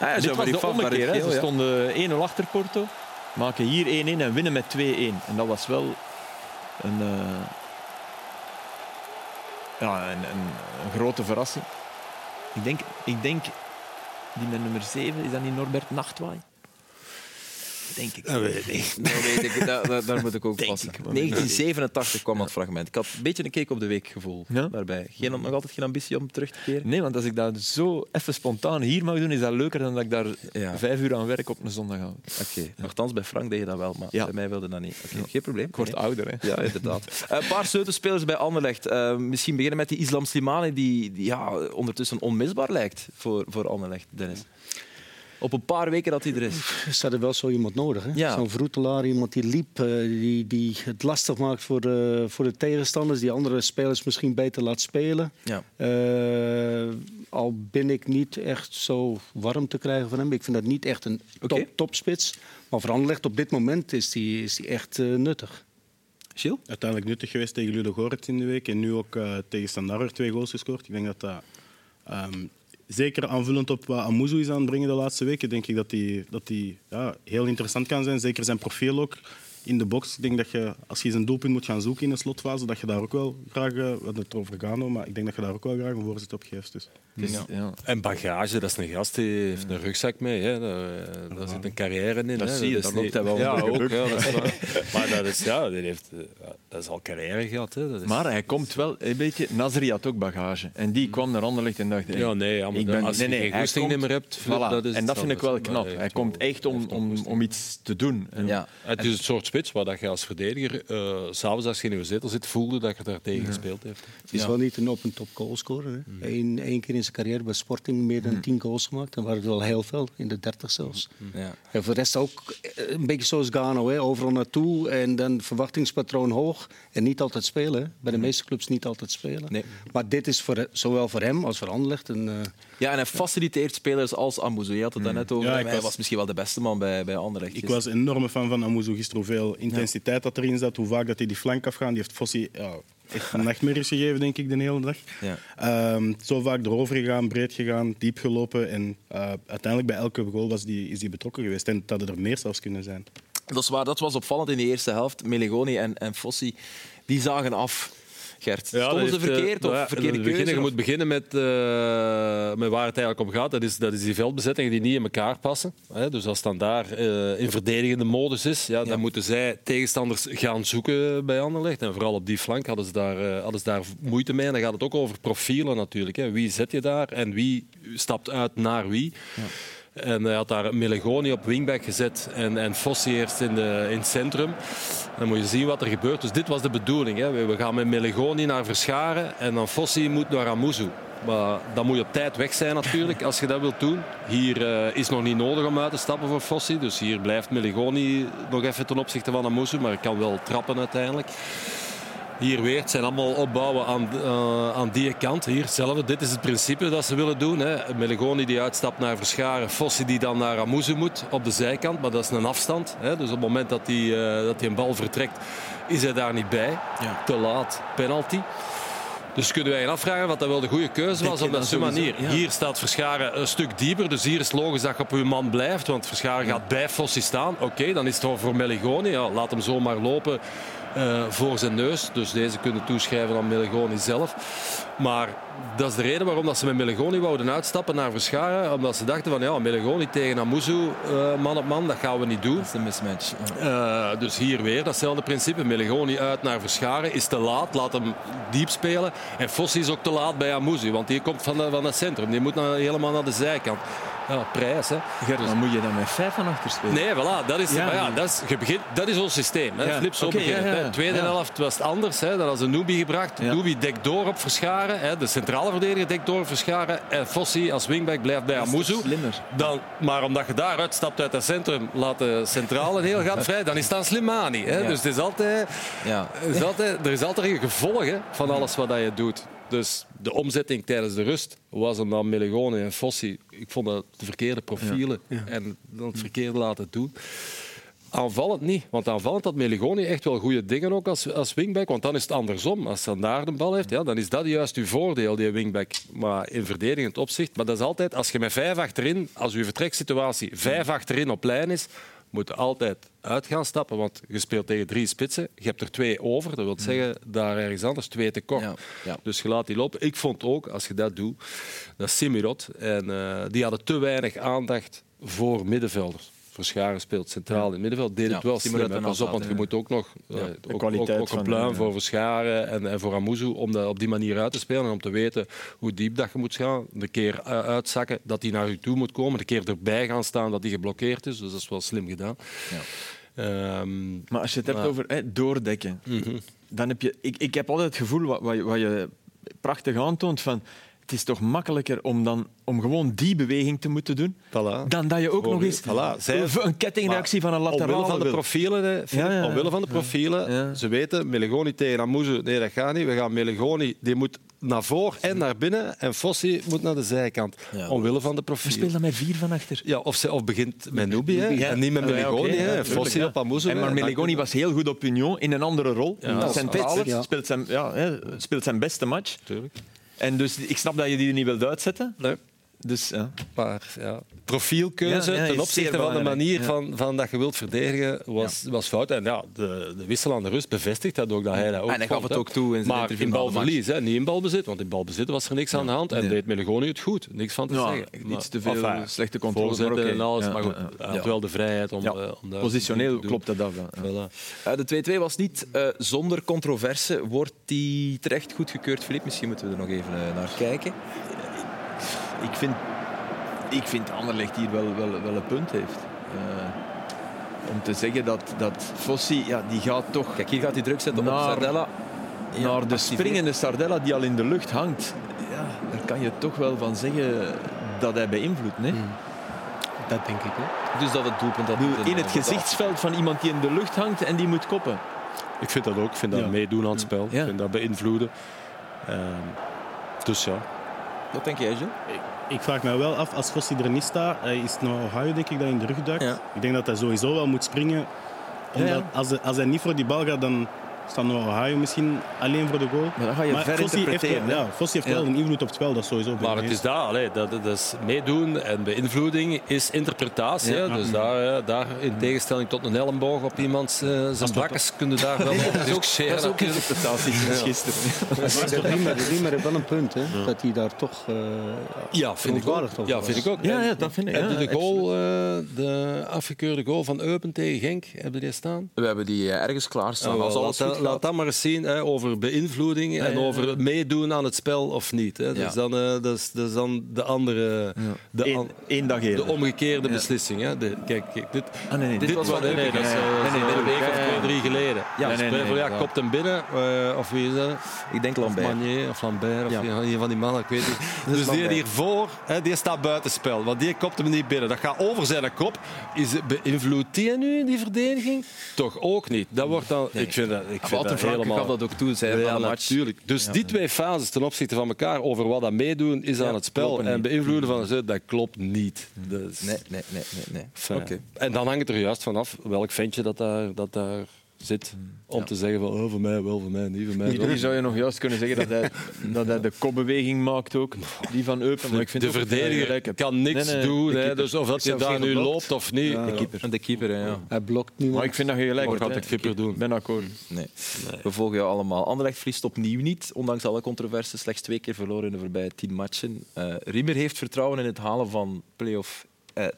Ah, ja, dit was de ommekeer. Hè. Ze stonden 1-0 achter Porto, maken hier 1-1 en winnen met 2-1. En dat was wel een, uh, ja, een, een, een, grote verrassing. Ik denk, ik denk die met nummer 7, is dat niet Norbert Nachtwaai? Denk ik. Dat weet ik Dat weet ik. Daar, daar moet ik ook passen. 1987 kwam dat fragment. Ik had een beetje een keek op de week gevoel ja? daarbij. Geen, nog altijd geen ambitie om terug te keren? Nee, want als ik dat zo even spontaan hier mag doen, is dat leuker dan dat ik daar ja. vijf uur aan werk op een zondag hou. Oké. Okay. Nochtans, bij Frank deed je dat wel, maar bij mij wilde dat niet. Okay. Geen probleem. Ik word ouder, hè. Ja, inderdaad. een paar sleutelspelers bij Anderlecht. Uh, misschien beginnen met die Islam Slimani, die, die ja, ondertussen onmisbaar lijkt voor, voor Anderlecht, Dennis op een paar weken dat hij er is. Er staat er wel zo iemand nodig. Ja. Zo'n vroetelaar, iemand die liep, uh, die, die het lastig maakt voor de, voor de tegenstanders. Die andere spelers misschien beter laat spelen. Ja. Uh, al ben ik niet echt zo warm te krijgen van hem. Ik vind dat niet echt een top, okay. topspits. Maar voor op dit moment is die, is die echt uh, nuttig. Gilles? Uiteindelijk nuttig geweest tegen Ludo Gorets in de week. En nu ook tegen Standard twee goals gescoord. Ik denk dat dat... Um, zeker aanvullend op wat Amuzu is aan het brengen de laatste weken, denk ik dat hij dat die, ja, heel interessant kan zijn. Zeker zijn profiel ook in de box. Ik denk dat je, als je zijn doelpunt moet gaan zoeken in de slotfase, dat je daar ook wel graag, uh, we het over gaan, maar ik denk dat je daar ook wel graag een voorzet op geeft. Dus. Dus, ja. En bagage, dat is een gast die heeft een rugzak mee. Hè. Daar, eh, daar zit een carrière in. Dat hè. zie je, dat loopt hij wel ja, ook. Ja, dat is maar dat is, ja, die heeft, eh, dat is al carrière gehad. Hè. Dat is... Maar hij komt wel een beetje... Nasri had ook bagage. En die kwam naar Anderlecht en dacht... Ja, nee, ja, ik ben, als je nee, nee, geen goesting niet meer hebt... Voilà. Dat is, en dat vind ik wel knap. Hij komt echt om, om, om iets te doen. En, ja. Het is een soort spits waar je als verdediger, uh, s'avonds als je in je zetel zit, voelde dat je daar tegen gespeeld hebt. Het is wel niet een open top goalscorer. Eén één keer in zijn carrière bij Sporting meer dan tien goals gemaakt. Dan waren het wel heel veel, in de dertig zelfs. Ja. En voor de rest ook eh, een beetje zoals Gano, hè. overal naartoe en dan verwachtingspatroon hoog. En niet altijd spelen. Bij de meeste clubs niet altijd spelen. Nee. Maar dit is voor, zowel voor hem als voor Anderlecht een... Uh... Ja, en hij faciliteert spelers als Amuzu. Je had het net over. Ja, hij was... was misschien wel de beste man bij, bij Anderlecht. Ik was enorme fan van Amuzu gisteren. Hoeveel intensiteit dat erin zat, hoe vaak dat hij die flank afgaan. Die heeft Fossi ja, echt nachtmerries gegeven, denk ik, de hele dag. Ja. Um, zo vaak erover gegaan, breed gegaan, diep gelopen. En uh, uiteindelijk bij elke goal was die, is hij betrokken geweest. En dat er meer zelfs kunnen zijn. Dat is waar, dat was opvallend in de eerste helft. Melegoni en, en Fossi die zagen af. Gert, ja, stonden ze verkeerd? Of ja, verkeerde beginnen, je moet beginnen met, uh, met waar het eigenlijk om gaat. Dat is, dat is die veldbezettingen die niet in elkaar passen. Hè. Dus als dan daar uh, in verdedigende modus is, ja, dan moeten zij tegenstanders gaan zoeken bij Anderlecht. En vooral op die flank hadden ze daar, hadden ze daar moeite mee. En dan gaat het ook over profielen natuurlijk. Hè. Wie zet je daar en wie stapt uit naar wie. Ja. En hij had daar Melegoni op wingback gezet en, en Fossi eerst in, de, in het centrum. Dan moet je zien wat er gebeurt. Dus dit was de bedoeling. Hè. We gaan met Melegoni naar Verscharen en dan Fossi moet naar Amuzu. Maar dan moet je op tijd weg zijn natuurlijk als je dat wilt doen. Hier uh, is nog niet nodig om uit te stappen voor Fossi. Dus hier blijft Meligoni nog even ten opzichte van Amusu. Maar kan wel trappen uiteindelijk. Hier weer, het zijn allemaal opbouwen aan, uh, aan die kant. Hier hetzelfde, dit is het principe dat ze willen doen. Hè. Meligoni die uitstapt naar Verscharen, Fossi die dan naar Amuzu moet op de zijkant. Maar dat is een afstand. Hè. Dus op het moment dat hij, uh, dat hij een bal vertrekt, is hij daar niet bij. Ja. Te laat, penalty. Dus kunnen wij je afvragen wat dat wel de goede keuze was op dat manier. Ja. Hier staat Verscharen een stuk dieper, dus hier is het logisch dat je op uw man blijft, want Verscharen gaat bij Fossi staan. Oké, okay, dan is het voor Meligoni. Ja, laat hem zomaar lopen uh, voor zijn neus. Dus deze kunnen toeschrijven aan Meligoni zelf. Maar dat is de reden waarom dat ze met Meligoni wouden uitstappen naar Verscharen. Omdat ze dachten van ja, Meligoni tegen Amuzu, uh, man op man, dat gaan we niet doen. Dat is een mismatch. Uh, dus hier weer datzelfde principe. Meligoni uit naar Verscharen is te laat, laat hem diep spelen. En Fossi is ook te laat bij Amuzu, want die komt van, de, van het centrum. Die moet naar, helemaal naar de zijkant. Ja, prijs. Hè. Gert, dan moet je dan met vijf van achter spelen. Nee, voilà, dat is, ja, ja, dat is, je begint, dat is ons systeem. Hè. Ja. Flip, zo okay, begint ja, Tweede helft was het anders. Hè. Dat was een Nubi gebracht. Nubi dekt door op Verscharen. Hè. De centrale verdediger dekt door op Verscharen. En Fossi als wingback blijft bij Amuzu. Dan, maar omdat je daar uitstapt uit het centrum, laat de centrale een heel gat vrij. Dan is het Slimani. Hè. Dus het is altijd, ja. is altijd, er is altijd een gevolg hè, van alles wat je doet. Dus de omzetting tijdens de rust was hem dan Melegone en Fossi. Ik vond dat de verkeerde profielen en dan het verkeerde laten doen. Aanvallend niet, want aanvallend had Meligoni echt wel goede dingen ook als, als wingback. Want dan is het andersom. Als hij daar de bal heeft, ja, dan is dat juist uw voordeel, die wingback. Maar in verdedigend opzicht. Maar dat is altijd, als je met vijf achterin, als uw vertreksituatie vijf achterin op lijn is, moet altijd uit gaan stappen, want je speelt tegen drie spitsen. Je hebt er twee over, dat wil zeggen daar ergens anders twee te kort. Ja, ja. Dus je laat die lopen. Ik vond ook, als je dat doet, dat Simirot. En uh, die hadden te weinig aandacht voor middenvelders. Verscharen speelt centraal in het middenveld. Deed het wel slim. Pas op, want je moet ook nog ja, uh, ook, ook, ook, een pluim voor Verscharen en, en voor Amuzu om dat op die manier uit te spelen en om te weten hoe diep dat je moet gaan. De keer uitzakken dat hij naar je toe moet komen. De keer erbij gaan staan dat hij geblokkeerd is. Dus dat is wel slim gedaan. Ja. Um, maar als je het hebt maar... over hè, doordekken, mm -hmm. dan heb je... Ik, ik heb altijd het gevoel, wat, wat, wat je prachtig aantoont, van het is toch makkelijker om, dan, om gewoon die beweging te moeten doen, voilà. dan dat je ook nog eens voilà. Zij, een kettingreactie van een lateraal Omwille van de profielen, ja, ja. omwille van de profielen, ja. ze weten, Meligoni tegen Amuzu, nee dat gaat niet. We gaan Meligoni, die moet naar voor en naar binnen en Fossi moet naar de zijkant. Omwille van de profielen. Speel dan met vier van achter. Ja, of, ze, of begint met Nubi en niet met Meligoni. Ja, okay. Fossi op maar Meligoni was heel goed op Union in een andere rol. Ja. Centraler, speelt, zijn, ja, speelt zijn beste match. Tuurlijk. En dus ik snap dat je die niet wilt uitzetten. Nee. Dus, ja. Maar ja, profielkeuze ja, ja, ten opzichte van de manier van, van dat je wilt verdedigen was, was fout. En ja, de, de wissel aan de rust bevestigt dat ook. Dat hij dat ook en hij gaf het ook toe in zijn Maar in balverlies, hè, niet in balbezit. Want in balbezit was er niks aan de hand. En deed Meligoni het goed. Niks van te zeggen. Iets te veel enfin, slechte controle. Okay. en alles. maar goed, hij had wel de vrijheid om, uh, om Positioneel klopt dat af. Voilà. Uh, de 2-2 was niet uh, zonder controverse. Wordt die terecht goedgekeurd, Filip? Misschien moeten we er nog even naar kijken ik vind, ik vind Anderlecht hier wel, wel, wel een punt heeft. Uh, om te zeggen dat, dat Fossi, ja, die gaat toch... Kijk, hier gaat hij druk zetten naar, op Sardella. Ja, naar de springende Sardella die al in de lucht hangt. Ja, daar kan je toch wel van zeggen dat hij beïnvloedt. Nee? Mm. Dat denk ik ook. Dus dat het doelpunt... Dat in het gezichtsveld van iemand die in de lucht hangt en die moet koppen. Ik vind dat ook. Ik vind dat ja. meedoen aan het spel. Ja. Ik vind dat beïnvloeden. Uh, dus ja. Wat denk jij, Gilles? Ik vraag me wel af, als Fossi er niet staat, is het nou Ohio denk ik dat in de rug duikt. Ja. Ik denk dat hij sowieso wel moet springen. Omdat. Als, hij, als hij niet voor die bal gaat, dan staat nog Ohio misschien alleen voor de goal. Maar dan ga je maar ver Fossi heeft, wel, ja, Fossi heeft wel een invloed op het spel, dat is sowieso Maar het is daar, allee, dat, dat is meedoen en beïnvloeding is interpretatie. Ja. Dus daar, daar, in tegenstelling tot een elleboog op iemand uh, zijn bakkes, kun je daar wel discussiëren. Dat is ook interpretatie sinds gisteren. Maar de Riemer heeft wel een punt, hè, dat hij daar toch uh, ja, vind ik ook. Ja, vind ik ook. Ja, ja, dat vind ik. Heb je de goal, uh, de afgekeurde goal van Eupen tegen Genk, hebben die staan? We hebben die ergens klaarstaan. Als alles laat dat maar eens zien hè, over beïnvloeding en over meedoen aan het spel of niet. Hè. Dat, is dan, uh, dat, is, dat is dan de andere... De, Eén, één dag eerder. de omgekeerde beslissing. Hè. De, kijk, kijk, dit, Ah, nee, nee, dit, dit was wat wel- nee, nee, dat is eh, nee, week of twee, drie geleden. Ja, Ja, nee, nee, kopt hem binnen. eh, of wie is dat? Ik denk Of Lambert. Manier of Lambert. Of een van die mannen, ik weet niet. Dus die Lambert. hiervoor, hè, die staat buitenspel. Want die kopt hem niet binnen. Dat gaat over zijn kop. Is, beïnvloedt die nu in die verdediging? Toch ook niet. Dat wordt dan, ik vind dat, ik vind Walter dat Franke helemaal... gaf dat ook toe, zei Ja, van de match. natuurlijk. Dus die twee fases ten opzichte van elkaar over wat dat meedoen is aan het spel en beïnvloeden van ze, dat klopt niet. Is- Nee, nee, nee, nee. nee. Enfin. En dan hangt het er juist vanaf welk ventje dat daar, dat daar zit. Om te zeggen van oh, voor mij wel, voor mij niet, voor mij Hier, wel. hier zou je nog juist kunnen zeggen dat hij, dat hij de kopbeweging maakt ook, die van Eupen. Maar ik vind de verdediger kan niks Nee, nee, doen. Hè, dus of dat je daar nu loopt of niet. Ja. De keeper. En de keeper, hè, ja. Hij blokt nu. Maar ik vind dat je gelijk gaat de keeper doen? Ik ben akkoord. Nee. We volgen jou allemaal. Anderlecht verliest opnieuw niet, ondanks alle controverses. Slechts twee keer verloren in de voorbije tien matchen. Eh Riemer heeft vertrouwen in het halen van play-off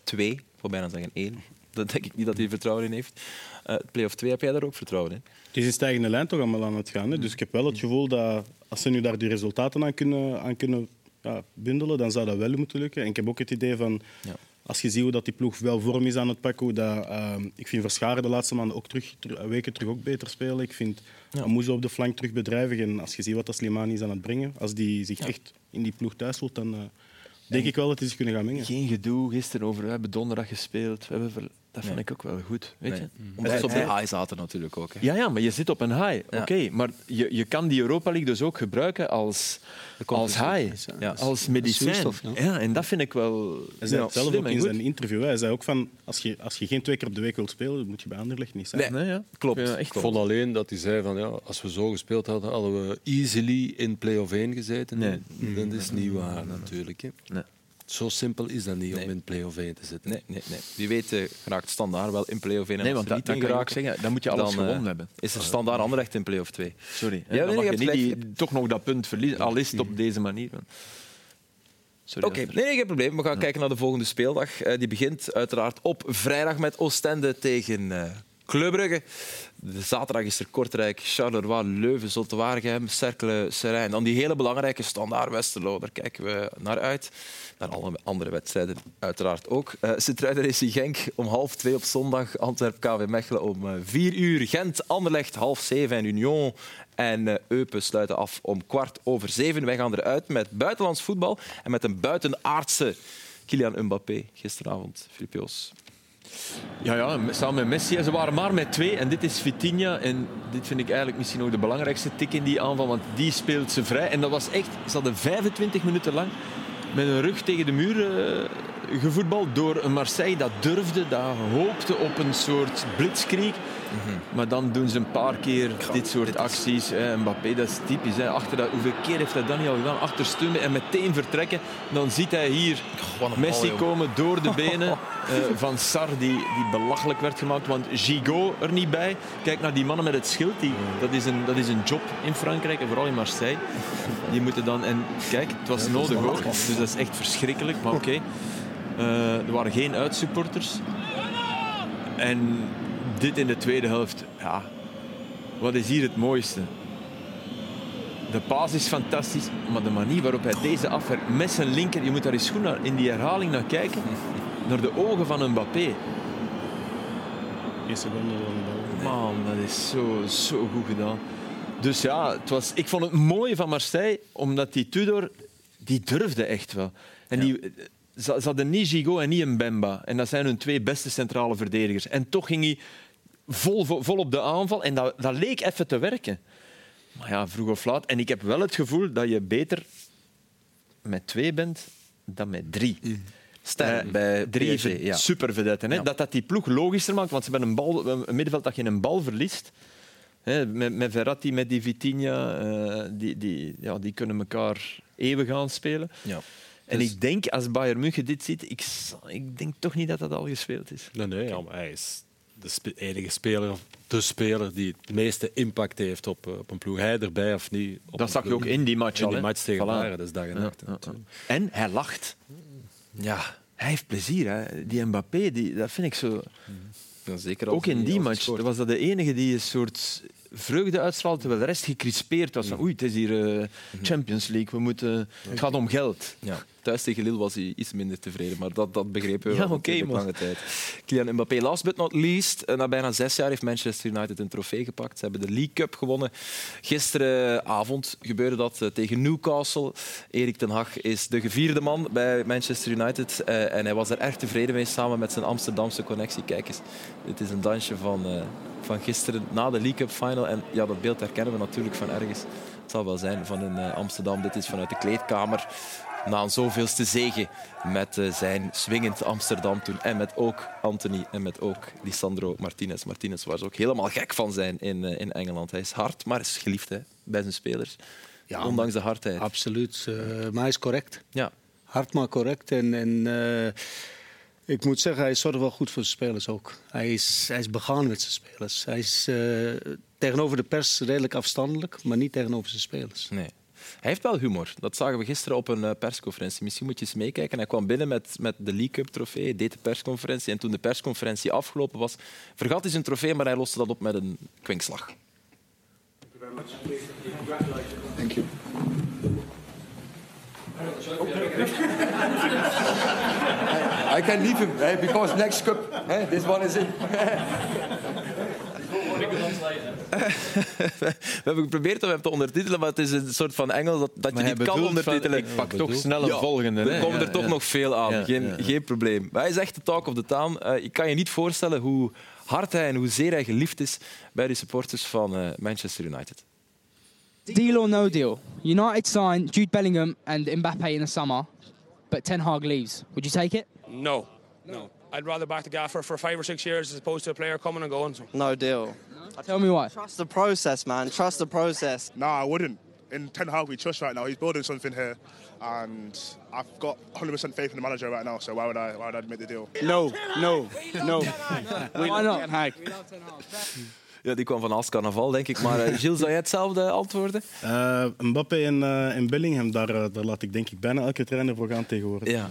2. ik wil bijna zeggen 1. Dat denk ik niet dat hij vertrouwen in heeft. Eh play-off 2, heb jij daar ook vertrouwen in? Het is een stijgende lijn toch allemaal aan het gaan. Hè? Dus ik heb wel het gevoel dat als ze nu daar die resultaten aan kunnen, aan kunnen ja, bundelen, dan zou dat wel moeten lukken. En ik heb ook het idee van, Ja. als je ziet hoe dat die ploeg wel vorm is aan het pakken, hoe dat, ehm, ik vind Verscharen de laatste maanden ook terug, ter- weken terug ook beter spelen. Ik vind Ja. Amouzou op de flank terug bedrijvig. En als je ziet wat dat Slimani is aan het brengen, als die zich echt in die ploeg thuis voelt, dan eh, denk ik wel dat hij zich kunnen gaan mengen. Geen gedoe gisteren over we hebben donderdag gespeeld. We hebben Dat vind ik ook wel goed. Weet je? Omdat ze op de high zaten natuurlijk ook. Hè. Ja, ja, maar je zit op een high. Ja. Oké, maar je, je kan die Europa League dus ook gebruiken als, als high, Ja. als medicijn. ja. En dat vind ik wel Hij zei zelf ook in zijn interview. Hij zei ook van, als je, als je geen twee keer op de week wilt spelen, moet je bij Anderlecht niet zijn. Nee. Nee, ja. Klopt. Ja, echt Ik vond alleen dat hij zei van ja, als we zo gespeeld hadden, hadden we easily in play-off 1 gezeten. Nee. Dat is niet waar natuurlijk. Hè. Nee. Zo simpel is dat niet Nee. om in play-off 1 te zitten. Nee, nee, nee. Wie weet eh, geraakt standaard wel in play-off 1 en Nee, want dat, kan ik geraken, zeggen. Dan moet je alles dan, eh, gewonnen hebben. Is er standaard Anderlecht in play-off 2. Sorry. Ja, dan nee, mag je niet die, toch nog dat punt verliezen, al is het op deze manier. Sorry, Oké, nee, nee, geen probleem. We gaan kijken naar de volgende speeldag. Eh, die begint uiteraard op vrijdag met Oostende tegen eh Club Brugge. De zaterdag is er Kortrijk, Charleroi, Leuven, Zotwaargem, Cercle, Serijn. Dan die hele belangrijke standaard Westerlo. Daar kijken we naar uit. Naar alle andere wedstrijden uiteraard ook. Uh, Sint-Truiden Racing Genk om half twee op zondag. Antwerp KV Mechelen om eh, vier uur. Gent, Anderlecht half zeven en Union en eh, Eupen sluiten af om kwart over zeven. Wij gaan eruit met buitenlands voetbal en met een buitenaardse Kylian Mbappé gisteravond. Filip Joos. Ja, ja, samen met Messi. Ze waren maar met twee. En dit is Vitinha. En dit vind ik eigenlijk misschien ook de belangrijkste tik in die aanval. Want die speelt ze vrij. En dat was echt... Ze hadden 25 minuten lang met een rug tegen de muur uh, gevoetbald door een Marseille dat durfde, dat hoopte op een soort blitzkrieg. -hmm. Maar dan doen ze een paar keer dit soort acties. Mbappé, dat is typisch. Hè. Achter dat, hoeveel keer heeft hij dat niet al gedaan? Achter stummen en meteen vertrekken. Dan ziet hij hier Messi bal, komen door de benen uh, van Sar, die, die belachelijk werd gemaakt. Want Gigot er niet bij. Kijk naar die mannen met het schild. Die, dat, is een, dat is een job in Frankrijk en vooral in Marseille. Die moeten dan... En kijk, het was nodig ook. Dus dat is echt verschrikkelijk. Maar oké. Okay. Uh, er waren geen uitsupporters. En dit in de tweede helft, ja, wat is hier het mooiste? De paas is fantastisch, maar de manier waarop hij deze afwerkt met zijn linker, je moet daar eens goed naar, in die herhaling naar kijken, naar de ogen van Mbappé. Eerste seconde van Man, dat is zo, zo goed gedaan. Dus ja, het was, ik vond het mooi van Marseille, omdat die Tudor, die durfde echt wel. En ja. die, ze, ze hadden niet Gigot en niet een Bemba. En dat zijn hun twee beste centrale verdedigers. En toch ging hij vol, vol, vol op de aanval. En dat, dat leek even te werken. Maar ja, vroeg of laat. En ik heb wel het gevoel dat je beter met twee bent dan met drie. Mm. Sterk uh, bij drie PSG, ja. supervedetten. Ja. Dat dat die ploeg logischer maakt, want ze hebben een, bal, een middenveld dat je een bal verliest. He, met, met Verratti, met die Vitinha, uh, die, die, ja, die kunnen elkaar eeuwig gaan spelen. Ja. En dus... ik denk, als Bayern München dit ziet, ik, ik denk toch niet dat dat al gespeeld is. Nee, nee ja, maar hij is de enige speler, de speler die het meeste impact heeft op, op een ploeg. Hij erbij of niet. dat zag je ook in die match in al. die hè? match tegen. Bayern, dat is dag en nacht. Ja, ja, ja. En hij lacht. Ja, hij heeft plezier. Hè. Die Mbappé, die, dat vind ik zo... Ja, zeker ook in die match was dat de enige die een soort vreugde uitstraalde, terwijl de rest gecrispeerd was. Van, oei, het is hier uh, Champions League, we moeten, het gaat om geld. Ja. Thuis tegen Lille was hij iets minder tevreden, maar dat, dat begrepen we ja, wel okay, lange tijd. Kylian Mbappé, last but not least, na bijna zes jaar heeft Manchester United een trofee gepakt. Ze hebben de League Cup gewonnen. Gisteravond gebeurde dat tegen Newcastle. Erik ten Hag is de gevierde man bij Manchester United en hij was er erg tevreden mee samen met zijn Amsterdamse connectie. Kijk eens, dit is een dansje van, van gisteren na de League Cup final. En ja, dat beeld herkennen we natuurlijk van ergens. Het zal wel zijn van in uh, Amsterdam. Dit is vanuit de kleedkamer na een zoveelste zege met uh, zijn swingend Amsterdam toen. En met ook Anthony en met ook Lisandro Martinez. Martinez waar ze ook helemaal gek van zijn in, uh, in Engeland. Hij is hard, maar is geliefd hè, bij zijn spelers. Ja, Ondanks de hardheid. Absoluut. Uh, maar hij is correct. Ja. Hard, maar correct. En, en ik moet zeggen, hij zorgt wel goed voor zijn spelers ook. Hij is, hij is begaan met zijn spelers. Hij is tegenover de pers redelijk afstandelijk, maar niet tegenover zijn spelers. Nee. Hij heeft wel humor. Dat zagen we gisteren op een uh, persconferentie. Misschien moet je eens meekijken. Hij kwam binnen met, met de League Cup trofee, deed de persconferentie. En toen de persconferentie afgelopen was, vergat hij zijn trofee, maar hij loste dat op met een kwinkslag. Thank you. I can leave him eh, because next cup, eh, this one is it. we hebben geprobeerd om hem te ondertitelen, maar het is een soort van Engels dat, dat je niet kan ondertitelen. Van, ik pak toch snel een ja, volgende. Er komen er toch nog veel aan, geen, geen probleem. Maar hij is echt de talk of the town. Uh, ik kan je niet voorstellen hoe hard hij en hoe zeer hij geliefd is bij de supporters van uh, Manchester United. Deal or no deal? United sign Jude Bellingham and Mbappe in the summer, but Ten Hag leaves. Would you take it? No. No. I'd rather back the gaffer for five or six years as opposed to a player coming and going. So. No deal. No? Tell me why. Trust the process, man. Trust the process. No, I wouldn't. In Ten Hag, we trust right now. He's building something here, and I've got 100% faith in the manager right now. So why would I? Why would I make the deal? No, no, no. We why not? Ten Hag. Ja, die kwam van Als Carnaval, denk ik. Maar uh, Gilles, zou jij hetzelfde antwoorden? Uh, Mbappé en, uh, en Bellingham, daar, daar laat ik denk ik bijna elke trainer voor gaan tegenwoordig. Ja.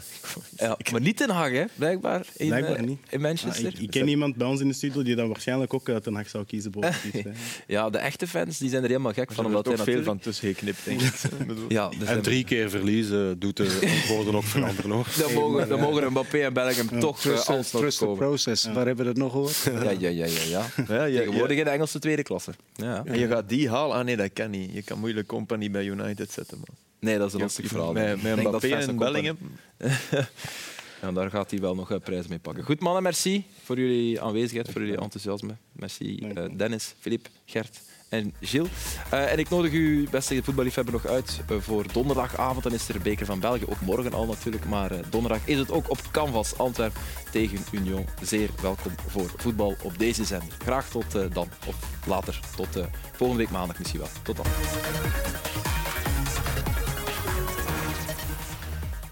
ja maar niet in Haag, hè? blijkbaar. In, blijkbaar niet. in Manchester. Ah, ik, ik, ken iemand bij ons in de studio die dan waarschijnlijk ook uit Den Haag zou kiezen boven Ja, de echte fans die zijn er helemaal gek van. Omdat er toch veel natuurlijk... van tussen geknipt, denk ik. ja, dus en drie keer verliezen doet de antwoorden ook veranderen. Hoor. Dan mogen, dan mogen Mbappé en Bellingham ja. toch trust, alsnog trust process, waar hebben we dat nog gehoord? Ja, ja, ja. ja, ja. ja Tegenwoordig in de Engelse tweede klasse. Ja. En je gaat die halen? Ah nee, dat kan niet. Je kan moeilijk compagnie bij United zetten. Man. Nee, dat is een lastig verhaal. Met, met Mbappé en Bellingham. ja, daar gaat hij wel nog een prijs mee pakken. Goed, mannen, merci voor jullie aanwezigheid, voor jullie enthousiasme. Merci uh, Dennis, Filip, Gert en Gilles. Uh, en ik nodig u, beste voetballiefhebber, nog uit uh, voor donderdagavond. Dan is er de Beker van België, ook morgen al natuurlijk. Maar uh, donderdag is het ook op Canvas Antwerp tegen Union. Zeer welkom voor voetbal op deze zender. Graag tot dan, of later, tot volgende week maandag misschien wel. Tot dan.